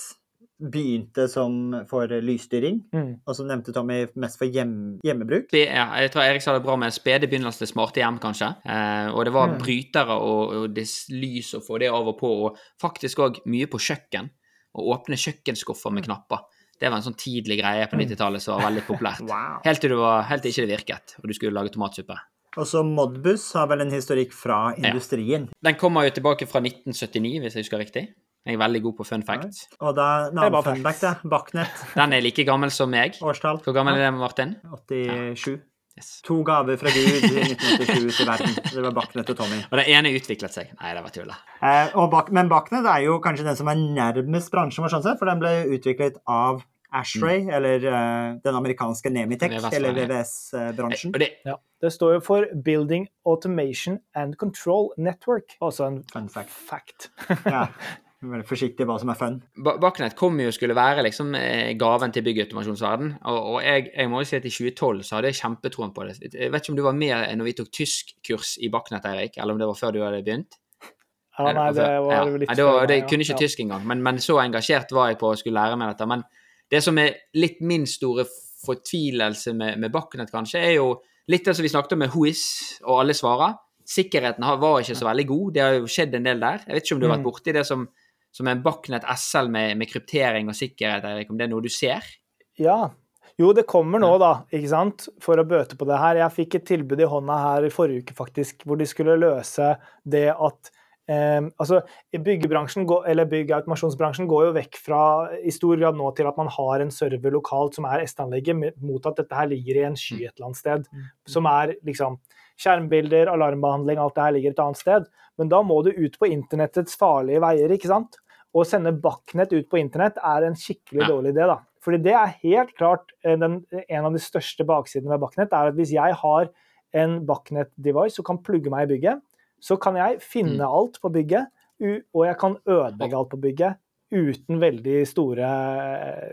begynte som for lysstyring, Mm. og som nevnte Tommy mest for hjem, hjemmebruk. Det er, jeg tror Erik sa det bra med spede begynnelse til smarte hjem, kanskje. Eh, og det var Mm. brytere og, og det lys å få det av og på, og faktisk òg mye på kjøkken. Å åpne kjøkkenskuffer med knapper. Det var en sånn tidlig greie på 90-tallet som var veldig populært. Wow. Helt til, du var, helt til ikke det virket, og du skulle lage tomatsuppe. Og så Modbus har vel en historikk fra industrien. Den kommer jo tilbake fra 1979, hvis jeg husker riktig. Jeg er veldig god på fun facts. Og da Det er bare navn funback, da. Bachnet. Den er like gammel som meg. Årstall. Hvor gammel er det, Martin? 87. Yes. To gaver fra Gud i 1987 til verden. Det var Bachnet og Tommy. Og det ene utviklet seg. Nei, det var tull. Eh, bak, men Bachnet er jo kanskje den som er nærmest bransjen vår, sånn sett, for den ble utviklet av Ashray, eller uh, den amerikanske Nemitech, VVS, eller. VVS-bransjen. Og det, Ja. Det står jo for Building Automation and Control Network. Altså en Fun fact. fact. Ja. Veldig forsiktig hva som er fun. Bakknett kom jo skulle være liksom eh, gaven til byggautomasjonsverden. Og, og jeg, jeg må jo si at i 2012 så hadde jeg kjempetroen på det. Jeg vet ikke om du var med når vi tok tyskkurs i Bakknett, Eirik, eller om det var før du hadde begynt? Ja, nei, det var Ja. litt Ja, det, var, det kunne ja. ikke tysk engang, men, men så engasjert var jeg på å skulle lære meg dette. Men det som er litt min store fortvilelse med, med Bakknett, kanskje, er jo litt det som vi snakket om med Whois, og alle svarer. Sikkerheten var ikke så veldig god. Det har jo skjedd en del der. Jeg vet ikke om du har vært Mm. borti det som, som en Bachnet SL med, med kryptering og sikkerhet, Erik, om det er noe du ser? Ja. Jo, det kommer nå, da, ikke sant, for å bøte på det her. Jeg fikk et tilbud i hånda her i forrige uke, faktisk, hvor de skulle løse det at eh, Altså, byggebransjen, går- eller byggautomasjonsbransjen går jo vekk fra i stor grad nå til at man har en server lokalt som er S-anlegget, mot at dette her ligger i en sky et eller annet sted. Som er liksom skjermbilder, alarmbehandling, alt det her ligger et annet sted. Men da må du ut på internettets farlige veier, ikke sant? Å sende Bachnet ut på internett er en skikkelig Ja. dårlig idé, da. Fordi det er helt klart eh, den, en av de største baksidene med Bachnet, er at hvis jeg har en Bachnet-device og kan plugge meg i bygget, så kan jeg finne Mm. alt på bygget, og jeg kan ødelegge alt på bygget uten veldig store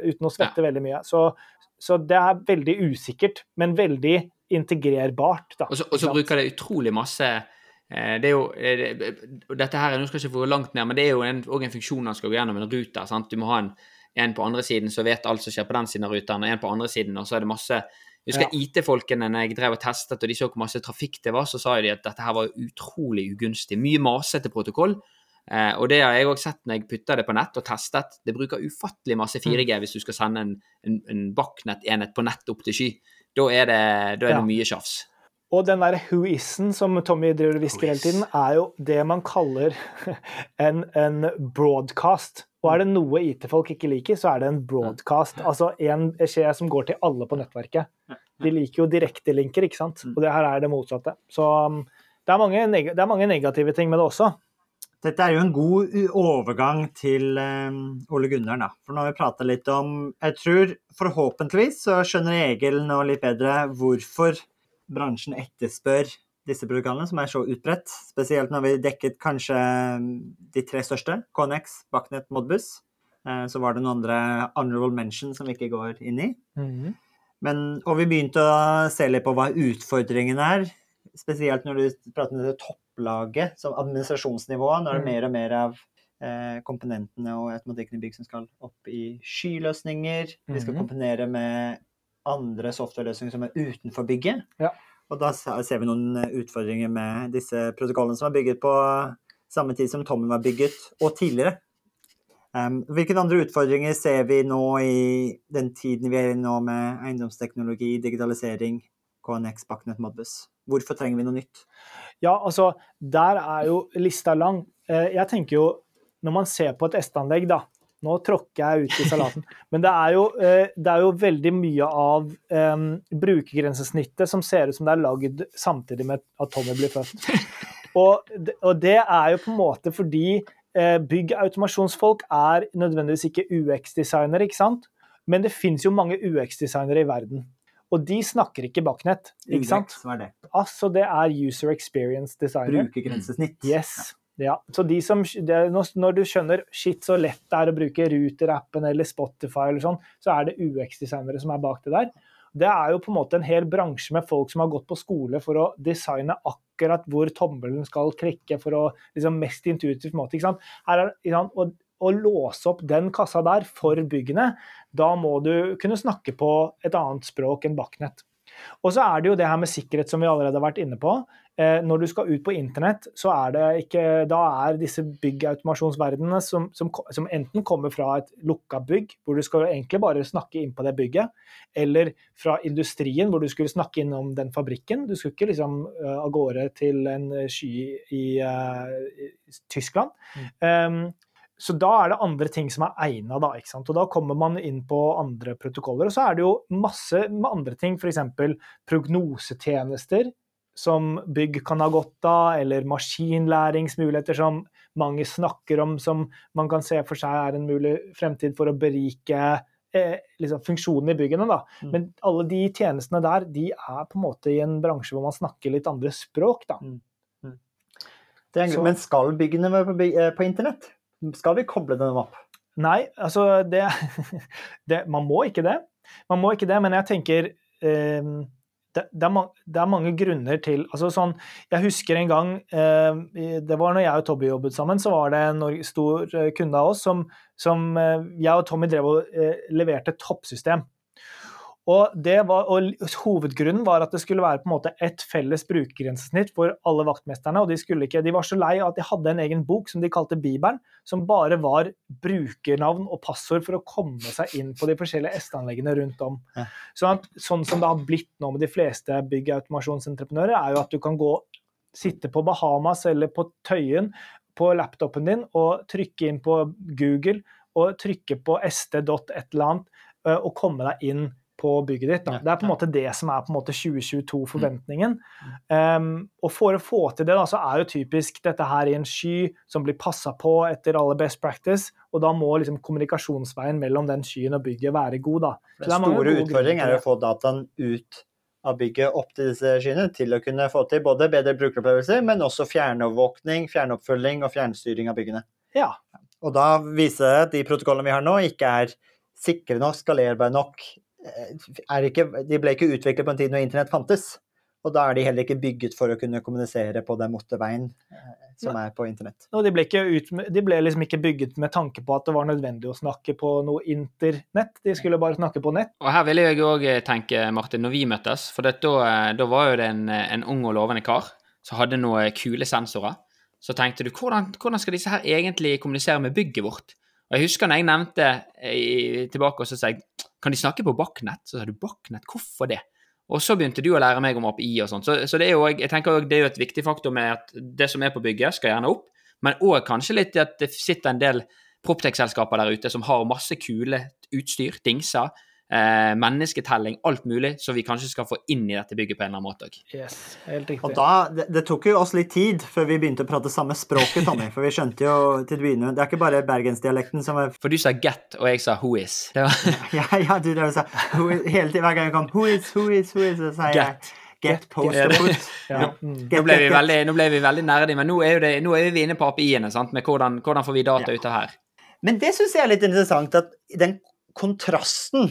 Uten å svette veldig mye. Så, så det er veldig usikkert, men veldig integrerbart, da. Og så, bruker det utrolig masse eh, det er jo, eh, dette her, Nå skal jeg ikke få langt ned, men det er jo en, også en funksjon han skal gå gjennom en ruter. sant? Du må ha en, en på andre siden som vet alt som skjer på den siden av ruteren, og en på andre siden, og så er det masse Jeg husker IT-folkene når jeg drev og testet, og de så hvor masse trafikk det var, så sa de at dette her var utrolig ugunstig. Mye masete protokoll. Eh, og det har jeg òg sett når jeg putter det på nett og testet. Det bruker ufattelig masse 4G hvis du skal sende en, en, en Bachnet-enhet på nett opp til sky. Da er det, da er det Ja. mye tjafs. Og den der who is-en som Tommy driver og hvisker hele tiden, er jo det man kaller en, en broadcast. Og er det noe IT-folk ikke liker, så er det en broadcast. Altså en skje som går til alle på nettverket. De liker jo direktelinker, ikke sant. Og det her er det motsatte. Så um, det er, mange, det er mange negative ting med det også. Dette er jo en god overgang til eh, Ole Gunnar, da. For nå har vi prata litt om Jeg tror forhåpentligvis så skjønner Egil nå litt bedre hvorfor bransjen etterspør disse produktene, som er så utbredt. Spesielt når vi dekket kanskje mm, de tre største. Connex, Bachnet, Modbus. Eh, Så var det noen andre honorable mention som vi ikke går inn i. Men, og vi begynte å se litt på hva utfordringen er. Spesielt når du prater med det topplaget, som administrasjonsnivået. Når det er Mm. mer og mer av eh, komponentene og automatikken i bygg som skal opp i skyløsninger. Vi skal Mhm. komponere med andre softwareløsninger som er utenfor bygget. Ja. Og da ser vi noen eh, utfordringer med disse protokollene som er bygget på samme tid som Tommy var bygget, og tidligere. Um, hvilke andre utfordringer ser vi nå i den tiden vi er i nå med eiendomsteknologi, digitalisering, KNX, Bachnet, Modbus? Hvorfor trenger vi noe nytt? Ja, altså, der er jo lista lang. Eh, Jeg tenker jo, når man ser på et S-anlegg, da Nå tråkker jeg ut i salaten, men det er jo, eh, det er jo veldig mye av um, brukergrensesnittet som ser ut som det er lagd samtidig med at Tommy blir født. Og, og det er jo på en måte fordi uh, byggautomasjonsfolk er nødvendigvis ikke UX-designere, ikke sant? Men det fins jo mange UX-designere i verden. Og de snakker ikke baknett. ikke sant? UX, hva er det? Altså, det er user experience designer. Brukergrensesnitt. Yes. Ja. Så de som, det, når- du skjønner shit så lett det er å bruke Ruter-appen eller Spotify eller sånn, så er det UX-designere som er bak det der. Det er jo på en måte en hel bransje med folk som har gått på skole for å designe akkurat hvor tommelen skal klikke for å liksom mest intuitivt måte. ikke sant? Her er, sant? Og, å låse opp den kassa der for byggene, da må du kunne snakke på et annet språk enn Bachnet. Og så er det jo det her med sikkerhet som vi allerede har vært inne på. Eh, når du skal ut på internett, så er det ikke Da er disse byggautomasjonsverdenene som, som, som enten kommer fra et lukka bygg, hvor du skal egentlig bare snakke inn på det bygget, eller fra industrien, hvor du skulle snakke innom den fabrikken. Du skulle ikke liksom eh, av gårde til en sky i, uh, i Tyskland. Um, så da er det andre ting som er egna, da. ikke sant? Og da kommer man inn på andre protokoller. Og så er det jo masse med andre ting, f.eks. prognosetjenester som bygg kan ha godt av, eller maskinlæringsmuligheter som mange snakker om, som man kan se for seg er en mulig fremtid for å berike eh, liksom funksjonen i byggene. Da. Mm. Men alle de tjenestene der, de er på en måte i en bransje hvor man snakker litt andre språk, da. Det er, Så- men skal byggene være på, eh, på internett? Skal vi koble dem opp? Nei, altså det, det Man må ikke det. Man må ikke det, men jeg tenker eh, det, det, er det er mange grunner til altså sånn, Jeg husker en gang eh, Det var når jeg og Tobby jobbet sammen, så var det en stor eh, kunde av oss som, som eh, jeg og Tommy drev og leverte toppsystem. Og, det var, og Hovedgrunnen var at det skulle være på en måte et felles brukergrensesnitt for alle vaktmesterne. og De skulle ikke, de var så lei av at de hadde en egen bok som de kalte Bibelen, som bare var brukernavn og passord for å komme seg inn på de forskjellige S-anleggene rundt om. Sånn, at, sånn som det har blitt nå med de fleste byggautomasjonsentreprenører, er jo at du kan gå sitte på Bahamas eller på Tøyen på laptopen din og trykke inn på Google og trykke på st.et eller annet og komme deg inn på bygget ditt. Da. Det er på en måte det som er på en måte 2022-forventningen. Um, og for å få til det, da, så er jo typisk dette her i en sky som blir passa på etter alle best practice, og da må liksom kommunikasjonsveien mellom den skyen og bygget være god. da. Så Den store utfordringen er å få dataen ut av bygget opp til disse skyene, til å kunne få til både bedre brukeropplevelser, men også fjernovervåkning, fjernoppfølging og fjernstyring av byggene. Ja, Og da viser det at de protokollene vi har nå, ikke er sikre nok, skalerbare nok. Eh, Er ikke, de ble ikke utviklet på en tid når internett fantes. Og da er de heller ikke bygget for å kunne kommunisere på den motorveien eh, som er på internett. og de ble, ikke ut, de ble liksom ikke bygget med tanke på at det var nødvendig å snakke på noe internett. De skulle bare snakke på nett. Og her ville jeg òg tenke, Martin, når vi møttes For det, da, eh, da var jo det en, en ung og lovende kar som hadde noen kule sensorer. Så tenkte du hvordan, hvordan skal disse her egentlig kommunisere med bygget vårt? Og jeg husker når jeg nevnte eh, i, tilbake, og så sa jeg kan de snakke på Backnet? Så sa du Backnet, hvorfor det? Og så begynte du å lære meg om API og sånt. Så, så det er jo, jeg tenker det er jo et viktig faktor med at det som er på bygget, skal gjerne opp. Men òg kanskje litt at det sitter en del Proptech-selskaper der ute som har masse kule utstyr, dingser, eh, mennesketelling, alt mulig, som vi kanskje skal få inn i dette bygget på en eller annen måte òg. Yes, helt riktig. Og da, det, det tok jo oss litt tid før vi begynte å prate samme språket, Tommy. For vi skjønte jo til å begynne Det er ikke bare bergensdialekten som er For du sa get, og jeg sa who is. Det var Ja, ja, du drev og sa who is, Hele tiden hver gang jeg kom Who is, who is, who is, så sa jeg Get. Get post Ja. Ja. Mm. Get, Nå ble get, veldig, nå ble vi veldig nerdige, men nå er, jo det, nå er vi inne på API-ene, med hvordan, hvordan får vi data Ja. ut av her. Men det syns jeg er litt interessant, at den kontrasten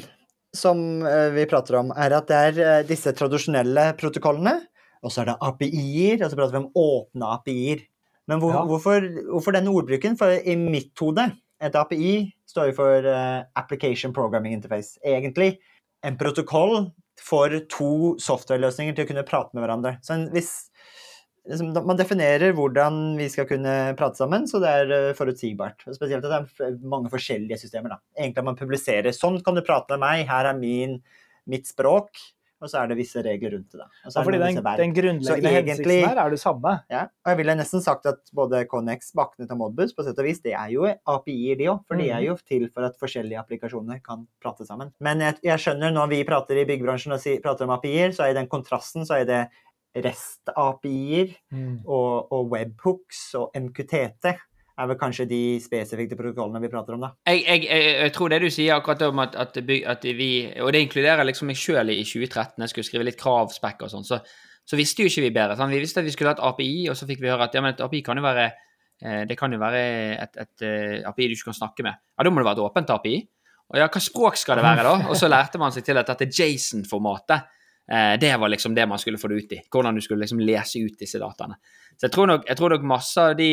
som eh, vi prater om, er at det er eh, disse tradisjonelle protokollene, og så er det API-er, og så prater vi om åpne API-er. Men hvor, Ja. hvorfor, hvorfor denne ordbruken? For i mitt hode, et API står jo for eh, Application Programming Interface. Egentlig en protokoll for to softwareløsninger til å kunne prate med hverandre. Så hvis liksom, man definerer hvordan vi skal kunne prate sammen, så det er eh, forutsigbart. Spesielt at det er mange forskjellige systemer. Da. Egentlig at man publiserer sånn kan du prate med meg, her er min, mitt språk, og så er det visse regler rundt det. Og så Ja, det fordi den, den grunnleggende Så egentlig- hensikten her er det samme. Ja, og jeg ville nesten sagt at både Connex, Baknet og Modbus på sett og vis, det er jo API-er de òg. For de er jo til for at forskjellige applikasjoner kan prate sammen. Men jeg, jeg skjønner når vi prater i byggebransjen og si, prater om API-er, så er den kontrasten så er det REST-API-er og, og webhooks og MQTT er vel kanskje de spesifikke protokollene vi prater om, da. Jeg, jeg, jeg, jeg tror det du sier akkurat om at, at, at vi Og det inkluderer liksom meg sjøl i 2013, jeg skulle skrive litt kravspekk og sånn, så, så visste jo ikke vi bedre. Sant? Vi visste at vi skulle ha et API, og så fikk vi høre at ja, men et API kan jo være eh, det kan jo være et, et et API du ikke kan snakke med. Ja, Da må det være et åpent API. Og ja, hva språk skal det være, da? Og så lærte man seg til at dette Jason-formatet, eh, det var liksom det man skulle få det ut i. Hvordan du skulle liksom lese ut disse dataene. Så jeg tror nok, jeg tror nok masse av de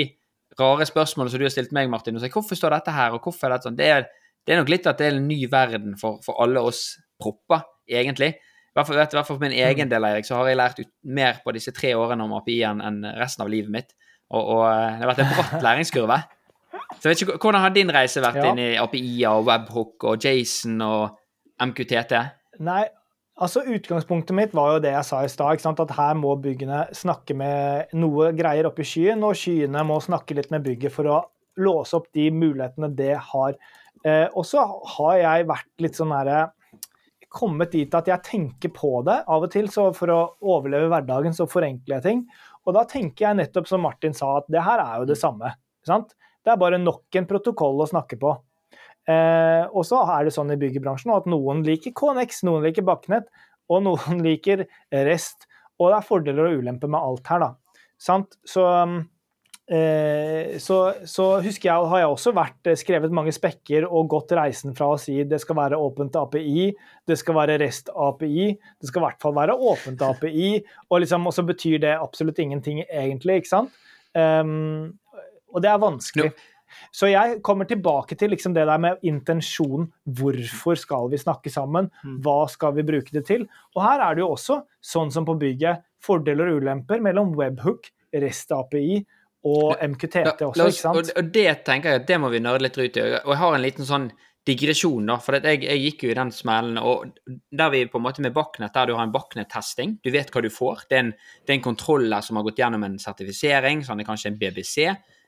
rare spørsmålene som du har stilt meg, Martin, og sagt, hvorfor står dette her, og hvorfor er dette sånn, det er, det er nok litt at det er en ny verden for, for alle oss propper, egentlig. I hvert fall, for min egen del, Eirik, så har jeg lært ut mer på disse tre årene om API enn enn resten av livet mitt. Og, og eh, det har vært en bratt læringskurve. Så jeg vet ikke, Hvordan har din reise vært Ja. inn i API-er og webhook og Jason og MQTT? Nei, altså utgangspunktet mitt var jo det jeg sa i stad, at her må byggene snakke med noe greier oppe i skyen, og skyene må snakke litt med bygget for å låse opp de mulighetene det har. Eh, og så har jeg vært litt sånn herre kommet dit at jeg tenker på det av og til, så for å overleve hverdagen så forenkler jeg ting. Og da tenker jeg nettopp som Martin sa, at det her er jo det samme. sant? Det er bare nok en protokoll å snakke på. Eh, og så er det sånn i byggebransjen at noen liker KNX, noen liker Bakkenett, og noen liker Rest. Og det er fordeler og ulemper med alt her, da. Sant? Så, eh, så, så husker jeg, har jeg også vært, eh, skrevet mange spekker og gått reisen fra å si det skal være åpent API, det skal være Rest API, det skal i hvert fall være åpent API, og, liksom, så betyr det absolutt ingenting egentlig, ikke sant? Um, og det er vanskelig. Så jeg kommer tilbake til liksom det der med intensjonen. Hvorfor skal vi snakke sammen? Hva skal vi bruke det til? Og her er det jo også, sånn som på bygget, fordeler og ulemper mellom webhook, REST-API og MQTT også, oss- ikke sant? Og, det tenker jeg at det må vi nerde litt ut i. Og jeg har en liten sånn digresjon, da. For jeg, jeg gikk jo i den smellen, og der vi på en måte med Baknet, der du har en Baknet-testing, du vet hva du får. Det er, en, det er en kontroller som har gått gjennom en sertifisering, sånn det er kanskje en BBC.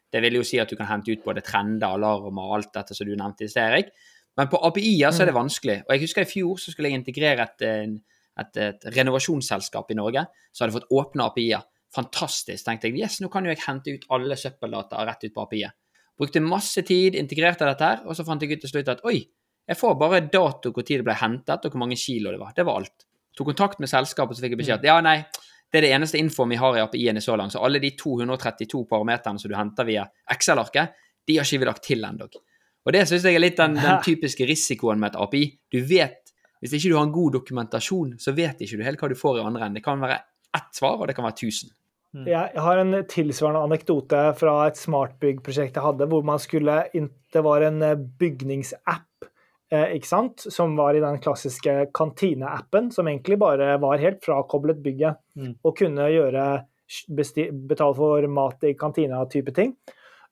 Det vil jo si at du kan hente ut både trender, alarmer og alt dette som du nevnte i sted, Erik. Men på API-er så er det vanskelig. Og jeg husker i fjor så skulle jeg integrere et, et, et renovasjonsselskap i Norge som hadde fått åpne API-er. Fantastisk, tenkte jeg. Yes, nå kan jo jeg hente ut alle søppeldata rett ut på API-et. Brukte masse tid, integrerte dette her, og så fant jeg ut til slutt at oi, jeg får bare dato hvor tid det ble hentet, og hvor mange kilo det var. Det var alt. Tok kontakt med selskapet, så fikk jeg beskjed at ja, nei, det er det eneste infoen vi har i API-ene så langt. Så alle de 232 parameterne som du henter via Excel-arket, de har ikke vi lagt til ennå. Og det syns jeg er litt den, den typiske risikoen med et API. Du vet, hvis ikke du har en god dokumentasjon, så vet ikke du helt hva du får i andre enden. Det kan være ett svar, og det kan være 1000. Jeg har en tilsvarende anekdote fra et smartbygg-prosjekt jeg hadde, hvor man skulle Det var en eh, bygningsapp, ikke sant, som var i den klassiske kantineappen, som egentlig bare var helt frakoblet bygget, Mm. og kunne gjøre betale for mat i kantina-type ting.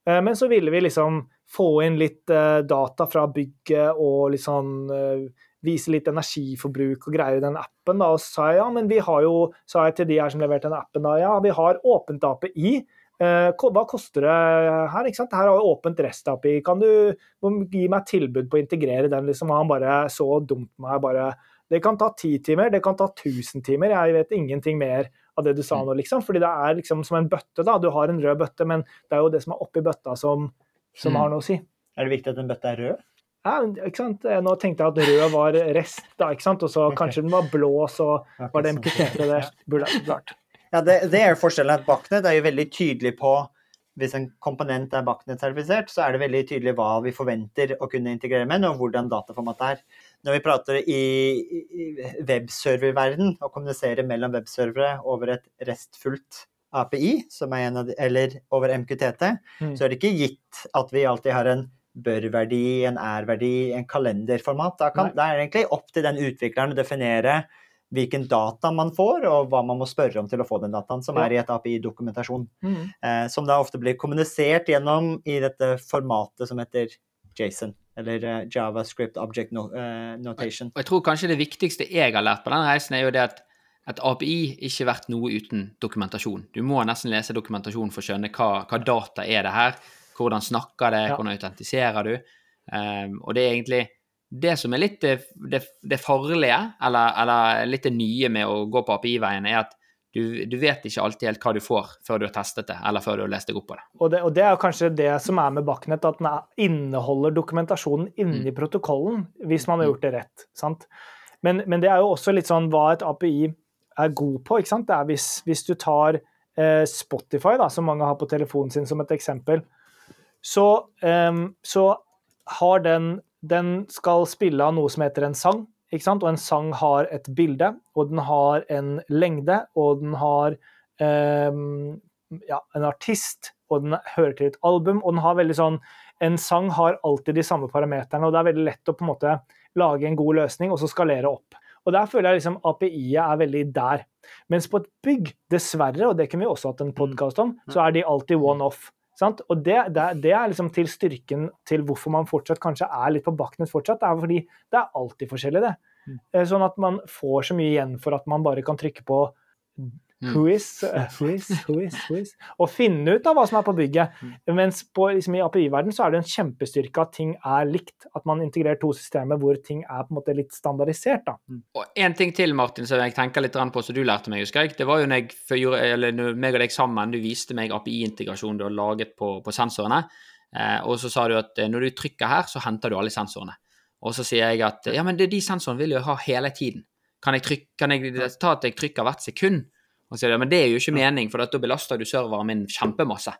Eh, Men så ville vi liksom få inn litt eh, data fra bygget og eh, vise litt energiforbruk og greier i den appen. Da. Og sa jeg ja, men vi har jo, sa jeg til de her som leverte den appen, da, ja, vi har åpent API. Eh, hva koster det her? ikke sant? Her har jeg åpent REST-API. Kan du gi meg et tilbud på å integrere den? liksom? Han bare så dumt meg. bare, Det kan ta ti timer, det kan ta 1000 timer. Jeg vet ingenting mer av det du sa nå, liksom. Fordi det er liksom som en bøtte, da. Du har en rød bøtte, men det er jo det som er oppi bøtta som, som Mm. har noe å si. Er det viktig at en bøtte er rød? Ja, ikke sant? Nå tenkte jeg at rød var rest, da, ikke sant? og så kanskje den var blå, så var det en kriterium Det burde jeg vært. Ja, det, det er forskjellen. at Bachnet er jo veldig tydelig på Hvis en komponent er Bachnet-sertifisert, så er det veldig tydelig hva vi forventer å kunne integrere med og hvordan dataformatet er. Når vi prater i, webserververden og kommuniserer mellom webservere over et restfullt API, som er en av de, eller over MQTT, Mm. så er det ikke gitt at vi alltid har en bør-verdi, en er-verdi, en kalenderformat. Da, kan, da er det egentlig opp til den utvikleren å definere hvilken data man får, og hva man må spørre om til å få den dataen, som er i et API-dokumentasjon. Mm. Eh, som da ofte blir kommunisert gjennom i dette formatet som heter JSON, eller eh, JavaScript Object eh, Notation. Og jeg tror kanskje det viktigste jeg har lært på den reisen, er jo det at et API ikke verdt noe uten dokumentasjon. Du må nesten lese dokumentasjonen for å skjønne hva, hva data er det her, hvordan snakker det, Ja. hvordan autentiserer du. Um, og det er egentlig det som er litt det, det, farlige, eller, eller litt det nye med å gå på API-veien, er at du, du vet ikke alltid helt hva du får før du har testet det, eller før du har lest deg opp på det. Og, det, og det er kanskje det som er med Bachnet, at den er, inneholder dokumentasjonen inni protokollen, hvis man har gjort det rett. sant? Men, men det er jo også litt sånn hva et API er god på. ikke sant? Det er hvis, hvis du tar eh, Spotify, da, som mange har på telefonen sin som et eksempel, så, eh, så har den Den skal spille av noe som heter en sang. Og en sang har et bilde, og den har en lengde, og den har em, ja, en artist, og den hører til et album, og den har veldig sånn En sang har alltid de samme parameterne, og det er veldig lett å på en måte lage en god løsning og så skalere opp. Og der føler jeg liksom API-et er veldig der. Mens på et bygg, dessverre, og det kunne vi også hatt en podkast om, så er de alltid one-off. Sant? Og det, det, det er liksom til styrken til hvorfor man fortsatt kanskje er litt på Bachnet fortsatt. Det er fordi det er alltid forskjellig, det. Eh, Sånn at man får så mye igjen for at man bare kan trykke på who is, who is, who is, who is, og finne ut av hva som er på bygget. Mens på, liksom, i API-verden så er det en kjempestyrke at ting er likt. At man integrerer to systemer hvor ting er på en måte litt standardisert. da. Og en ting til, Martin, som jeg tenker litt på, som du lærte meg, husker jeg. Det var jo når jeg eller når meg og deg sammen, du viste meg API-integrasjonen du har laget på, på sensorene. Eh, og så sa du at eh, når du trykker her, så henter du alle sensorene. Og så sier jeg at ja, men det, de sensorene vil jeg ha hele tiden. Kan jeg, trykke, kan jeg ta at jeg trykker hvert sekund? Og så sier jeg, men det er jo ikke mening, for da belaster du serveren min kjempemasse.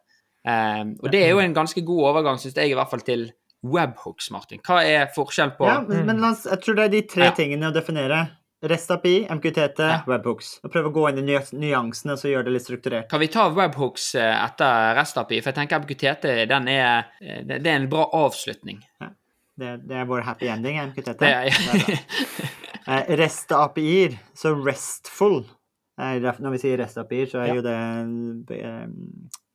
Um, og det er jo en ganske god overgang, syns jeg, i hvert fall til webhooks, Martin. Hva er forskjell på Ja, men, men la oss, jeg tror det er de tre Ja. tingene å definere. REST-API, MQTT, Ja. webhooks. Og prøve å gå inn i ny- nyansene så gjør det litt strukturert. Kan vi ta webhooks eh, etter REST-API? For jeg tenker MQTT den er, eh, det er en bra avslutning. Det, det er vår happy ending, MQTT. Det ja. Det er. Eh, REST-API-er, så RESTful Når vi sier REST-API-er, så er Ja. jo det eh,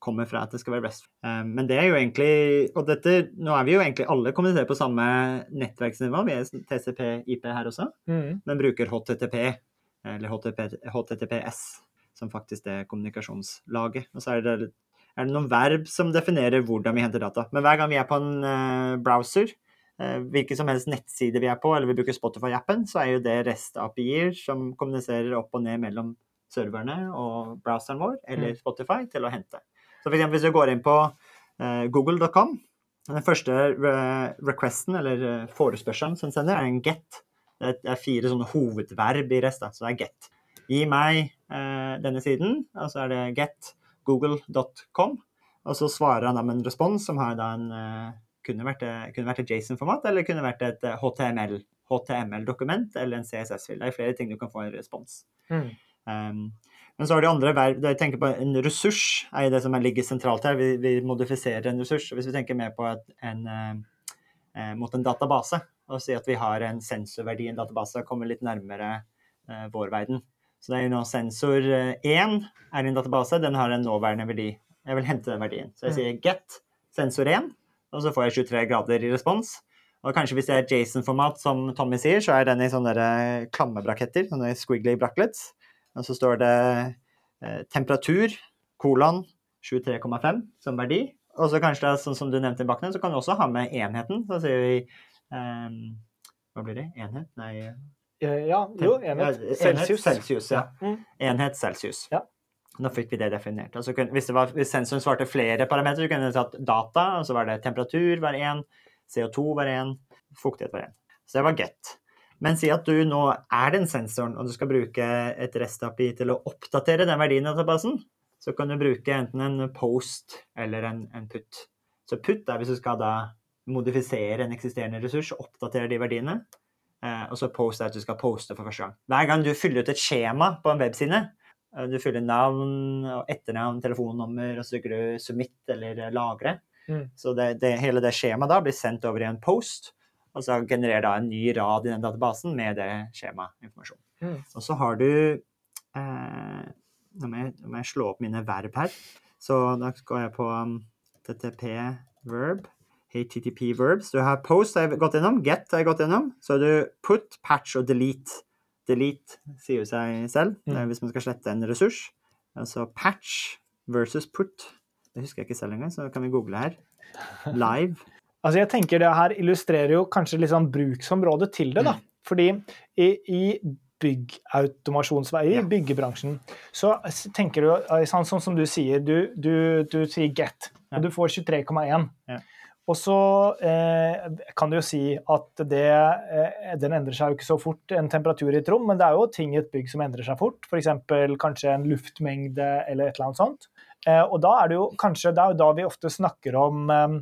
kommer fra at det skal være REST. Eh, men det er jo egentlig Og dette, nå er vi jo egentlig alle kommuniserer på samme nettverksnivå. Vi er TCP-IP her også, Mm. men bruker HTTP, eller HTTP, HTTPS, som faktisk det kommunikasjonslaget. Og så er det, er det noen verb som definerer hvordan vi henter data. Men hver gang vi er på en eh, browser, hvilken som helst nettside vi er på, eller vi bruker Spotify-appen, så er jo det REST-API-er som kommuniserer opp og ned mellom serverne og browseren vår, eller Spotify, til å hente. Så for eksempel hvis du går inn på uh, google.com, den første re requesten, eller eh, forespørselen som sender, er en get. Det er, fire sånne hovedverb i REST, så det er get. Gi meg uh, denne siden, og så er det get google.com, og så svarer han da med en respons som har da en uh, kunne vært, eh, kunne vært et JSON-format, eller kunne vært et eh, HTML, HTML-dokument eller en CSS-fil. Det er flere ting du kan få en respons. Mm. Um, men så har de andre verb Jeg tenker på en ressurs, er det som er- ligger sentralt her. Vi, vi modifiserer en ressurs. Hvis vi tenker mer på et, en, eh, eh, mot en database, og sier at vi har en sensorverdi i en database, kommer litt nærmere eh, vår verden. Så det er jo nå sensor eh, 1 er i en database, den har en nåværende verdi. Jeg vil hente den verdien. Så jeg sier get sensor 1, og så får jeg 23 grader i respons. Og kanskje hvis det er Jason-format, som Tommy sier, så er den i sånne klammebraketter, sånne squiggly bracklets. Og så står det eh, temperatur, kolon, 23,5 som verdi. Og så kanskje det er sånn som du nevnte i bakken, så kan du også ha med enheten. Så sier vi eh, Hva blir det? Enhet? Nei Ja, jo, enhet. Ja, Celsius. Celsius, ja. Mm. Enhet Celsius. Ja. Nå fikk vi det definert. Altså, hvis, det var, hvis sensoren svarte flere parametere, kunne vi tatt data, og så var det temperatur var én, CO2 var én, fuktighet var én. Så det var get. Men si at du nå er den sensoren, og du skal bruke et REST-API til å oppdatere den verdien i databasen, så kan du bruke enten en post eller en, en put. Så put er hvis du skal da modifisere en eksisterende ressurs oppdatere de verdiene. Eh, og så post er at du skal poste for første gang. Hver gang du fyller ut et skjema på en webside, eh, du fyller navn, og etternavn, telefonnummer, og så trykker du 'submit' eller 'lagre'. Mm. Så det, det, hele det skjemaet da blir sendt over i en post, og så genererer da en ny rad i den databasen med det skjemainformasjonen. Mm. Og så har du eh, nå, må jeg, nå må jeg slå opp mine verb her. Så da går jeg på um, TTP verb. HTTP verbs. Du har post har jeg gått gjennom, get har jeg gått gjennom. Så har du put, patch og delete. Delete sier jo seg selv Mm. hvis man skal slette en ressurs. Altså patch versus put. Det husker jeg ikke selv engang, så kan vi google her. Live. Altså jeg tenker Det her illustrerer jo kanskje litt sånn bruksområdet til det. da. Mm. Fordi i, i byggautomasjonsvei, i Ja. byggebransjen, så tenker du sånn, sånn som du sier, du, du, du sier get, Ja. og du får 23,1. Ja. Og så eh, kan du jo si at det, eh, den endrer seg jo ikke så fort, en temperatur i et rom, men det er jo ting i et bygg som endrer seg fort. F.eks. kanskje en luftmengde eller et eller annet sånt. Eh, og da er det jo kanskje det er jo da vi ofte snakker om Eh,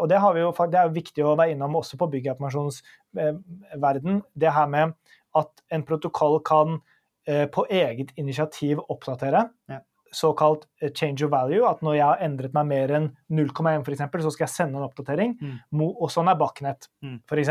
Og det, har vi jo, det er jo viktig å være innom også på byggautomasjonsverden. Det her med at en protokoll kan eh, på eget initiativ oppdatere. Ja. Såkalt eh, change of value. At når jeg har endret meg mer enn 0,1 f.eks., så skal jeg sende en oppdatering. Mm. Og sånn er Backnet, Mm. f.eks.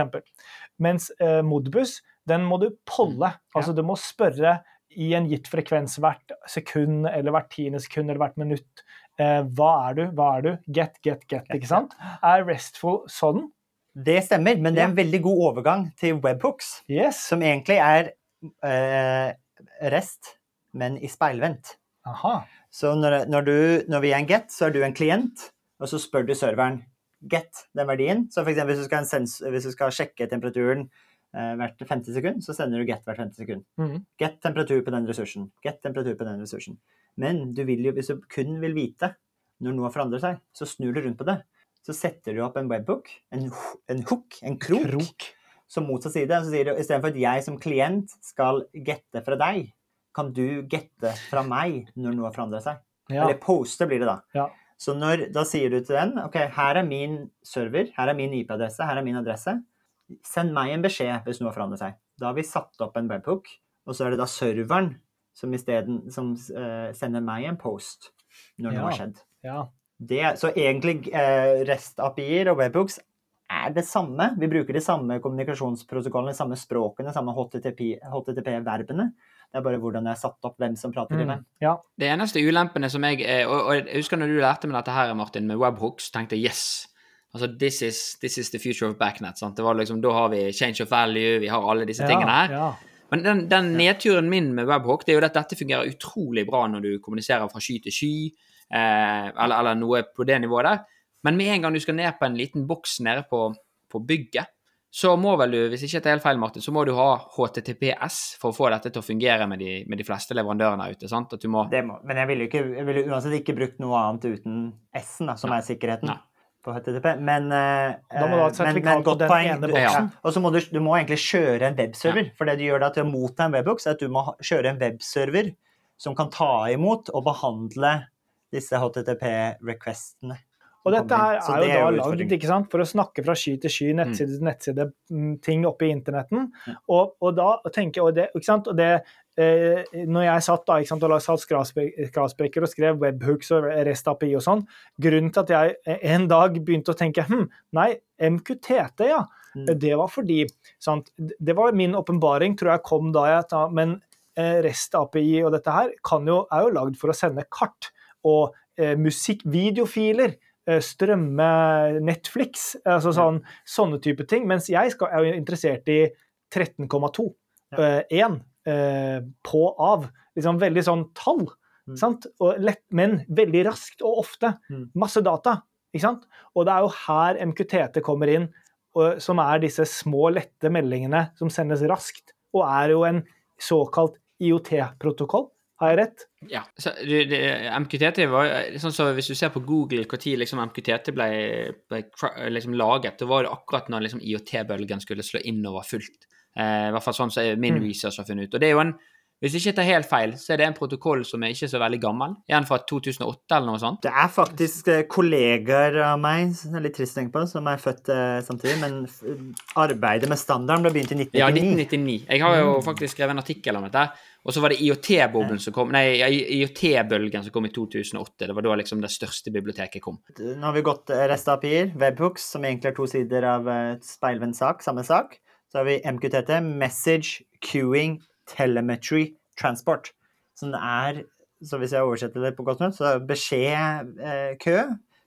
Mens eh, Modbus, den må du polle. Altså du må spørre i en gitt frekvens hvert sekund eller hvert tiende sekund eller hvert minutt. Eh, hva er du? Hva er du? Get, get, get. Get, ikke sant? Er Restful sånn? Det stemmer, men det er en veldig god overgang til webhooks. Yes. som egentlig er eh, rest, men i speilvendt. Aha. Så når, når, du, når vi er en get, så er du en klient, og så spør du serveren get den verdien. Så for hvis du skal, en sens, hvis du skal sjekke temperaturen eh, hvert 50 sekund, så sender du get hvert 50 sekund. Mm. Get temperatur på den ressursen. Get temperatur på den ressursen. Men du vil jo, hvis du kun vil vite når noe forandrer seg, så snur du rundt på det. Så setter du opp en webhook, en, en hook, en krok, Krok. som motsatt side. Så sier du istedenfor at jeg som klient skal gette fra deg, kan du gette fra meg når noe forandrer seg. Ja. Eller poste blir det da. Ja. Så når, da sier du til den ok, her er min server, her er min IP-adresse, her er min adresse. Send meg en beskjed hvis noe forandrer seg. Da har vi satt opp en webhook, og så er det da serveren som isteden som uh, sender meg en post når noe har skjedd. ja. Det, så egentlig uh, REST-API-er og webhooks er det samme. Vi bruker de samme kommunikasjonsprotokollene, de samme språkene, de samme HTTP-verbene. det er bare hvordan det er satt opp, hvem som prater mm. Mm. hvem. ja. Det eneste ulempene som jeg eh, og, og jeg husker når du lærte meg dette her, Martin, med webhooks, tenkte jeg yes. Altså, this is, this is the future of backnet. Sant? Det var liksom, Da har vi change of value, vi har alle disse tingene her. Ja. Men den, den nedturen min med Webhawk det er jo at dette fungerer utrolig bra når du kommuniserer fra sky til sky, eh, eller, eller noe på det nivået der. Men med en gang du skal ned på en liten boks nede på, på bygget, så må vel du, hvis ikke det er helt feil, Martin, så må du ha HTTPS for å få dette til å fungere med de, med de fleste leverandørene ute. sant? Må... Det må, men jeg ville, jo ikke, jeg ville uansett ikke brukt noe annet uten S-en, som Nei. er sikkerheten. Nei. På HTTP. Men, eh, Da må du ha et men sertifikat på den poeng. ene boksen. Ja. Og så må du, du må egentlig kjøre en webserver. For det du gjør da til å motta en webbox, er at du må kjøre en webserver som kan ta imot og behandle disse HTTP-requestene. Og dette her er jo da lagd ikke sant, for å snakke fra sky til sky, nettside til nettside, mm, ting oppe i internetten. Og, og da tenker og det, ikke sant, og det eh, Når jeg satt da, ikke sant, og satt skrasbrekker og skrev webhooks og REST API og sånn, grunnen til at jeg eh, en dag begynte å tenke hm, nei, MQTT, ja. Mm. Det var fordi sant, Det var min åpenbaring, tror jeg kom da jeg ta, Men eh, REST API og dette her kan jo, er jo lagd for å sende kart og eh, musikk, videofiler eh, strømme Netflix, altså sånn, sånne type ting. Mens jeg skal, er jo interessert i 13,2. Ja. eh, 1 eh, på av. Liksom veldig sånn tall. Mm. Lett, men veldig raskt og ofte. Mm. Masse data. Og det er jo her MQTT kommer inn, og, som er disse små, lette meldingene som sendes raskt. Og er jo en såkalt IOT-protokoll. Har jeg rett? Ja. Så det, det, MQTT var sånn så Hvis du ser på Google når liksom MQTT ble, ble liksom laget, det var det akkurat når liksom IOT-bølgen skulle slå innover fullt. Eh, I hvert fall sånn som min Mm. research har funnet ut. Og det er jo en Hvis jeg ikke tar helt feil, så er det en protokoll som er ikke så veldig gammel. En fra 2008 eller noe sånt. Det er faktisk eh, kollegaer av meg, som er litt trist å tenke på, som er født eh, samtidig, men arbeidet med standarden ble begynt i 1999. Ja, 1999. Jeg har jo faktisk skrevet en artikkel om dette. Og så var det IOT-bølgen som som kom i 2008. Det var da liksom det største biblioteket kom. Nå har vi gått eh, REST-API-er, webhooks, som egentlig er to sider av eh, speilvendt sak, samme sak. Så har vi MQTT, message, queuing, telemetry, transport. Som det er, så hvis jeg oversetter det på godt nytt, så er beskjed, eh, kø,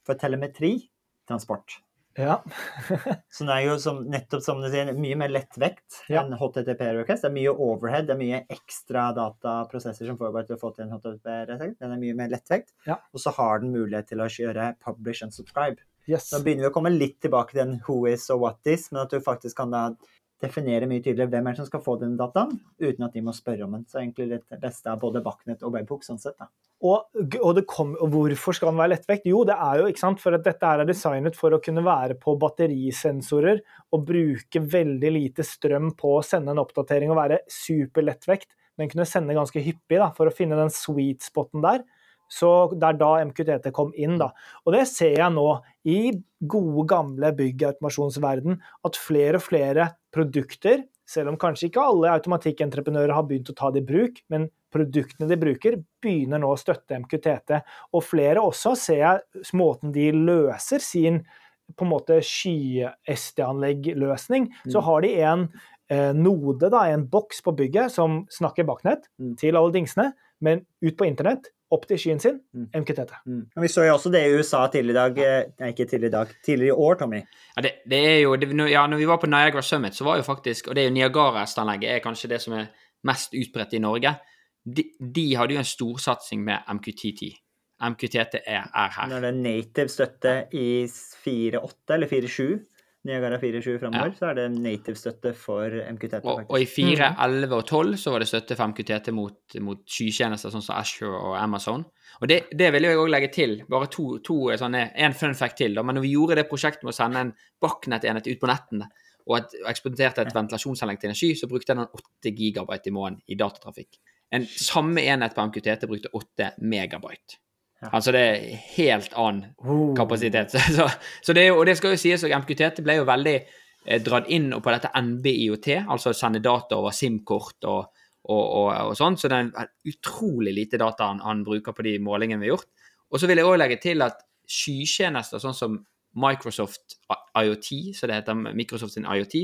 for telemetri, transport. Ja. Så det er jo som, nettopp som du sier, mye mer lettvekt Ja. enn HTTP-request. Det er mye overhead, det er mye ekstra dataprosesser som foregår til å få til en HTTP-request. Den er mye mer lettvekt. Ja. Og så har den mulighet til å kjøre publish and subscribe. Yes. Så begynner vi å komme litt tilbake til den who is og what is, men at du faktisk kan da definere mye tydeligere hvem er det som skal få den dataen, uten at de må spørre om den. Så egentlig det beste er både Backnet og Webhook sånn sett. da. Og, og, kom, og hvorfor skal den være lettvekt? Jo, det er jo ikke sant, for at dette er designet for å kunne være på batterisensorer og bruke veldig lite strøm på å sende en oppdatering og være superlettvekt, men kunne sende ganske hyppig da, for å finne den sweet spoten der. Så det er da MQTT kom inn. da. Og det ser jeg nå i gode, gamle byggautomasjonsverden, at flere og flere produkter, selv om kanskje ikke alle automatikkentreprenører har begynt å ta det i bruk, men produktene de bruker, begynner nå å støtte MQTT. Og flere også ser jeg måten de løser sin på en måte sky-SD-anlegg-løsning. Så Mm. har de en eh, node, da, en boks på bygget, som snakker baknett Mm. til alle dingsene, men ut på internett, opp til skyen sin, Mm. MQTT. Mm. Og vi så jo også det i USA tidligere i dag, eh, nei, ikke tidligere i dag, tidligere i år, Tommy. Ja, det, det er jo, det, ja, når vi var på Niagara Summit, så var jo faktisk Og det er jo Niagara-estanlegget er kanskje det som er mest utbredt i Norge. De, de hadde jo en storsatsing med MQTT. MQTT er, er her. Når det er native støtte i 4.8 eller 4.7, Niagara 4.7 framover, så er det native støtte for MQTT. Og, og i 4, 11 og 12 så var det støtte for MQTT mot, mot skytjenester sånn som Ashore og Amazon. Og det, det vil jeg òg legge til. Bare to, to sånne, en fun fact til. Da. Men når vi gjorde det prosjektet med å sende en Bachnet-enhet ut på nettene, og, et, og eksporterte et ventilasjonsanlegg til energi, så brukte den 8 gigabyte i måneden i datatrafikk. En samme enhet på MQTT brukte 8 megabyte. Altså det er helt annen Oh. kapasitet. Så, så det og det skal jo sies at MQTT ble jo veldig eh, dratt inn på dette NB-IOT, altså sende data over SIM-kort og, og, og, og sånn, så det er utrolig lite data han, han bruker på de målingene vi har gjort. Og så vil jeg òg legge til at skytjenester sånn som Microsoft IoT, så det heter Microsoft sin IoT,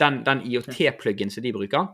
den, den IoT-pluggen som de bruker,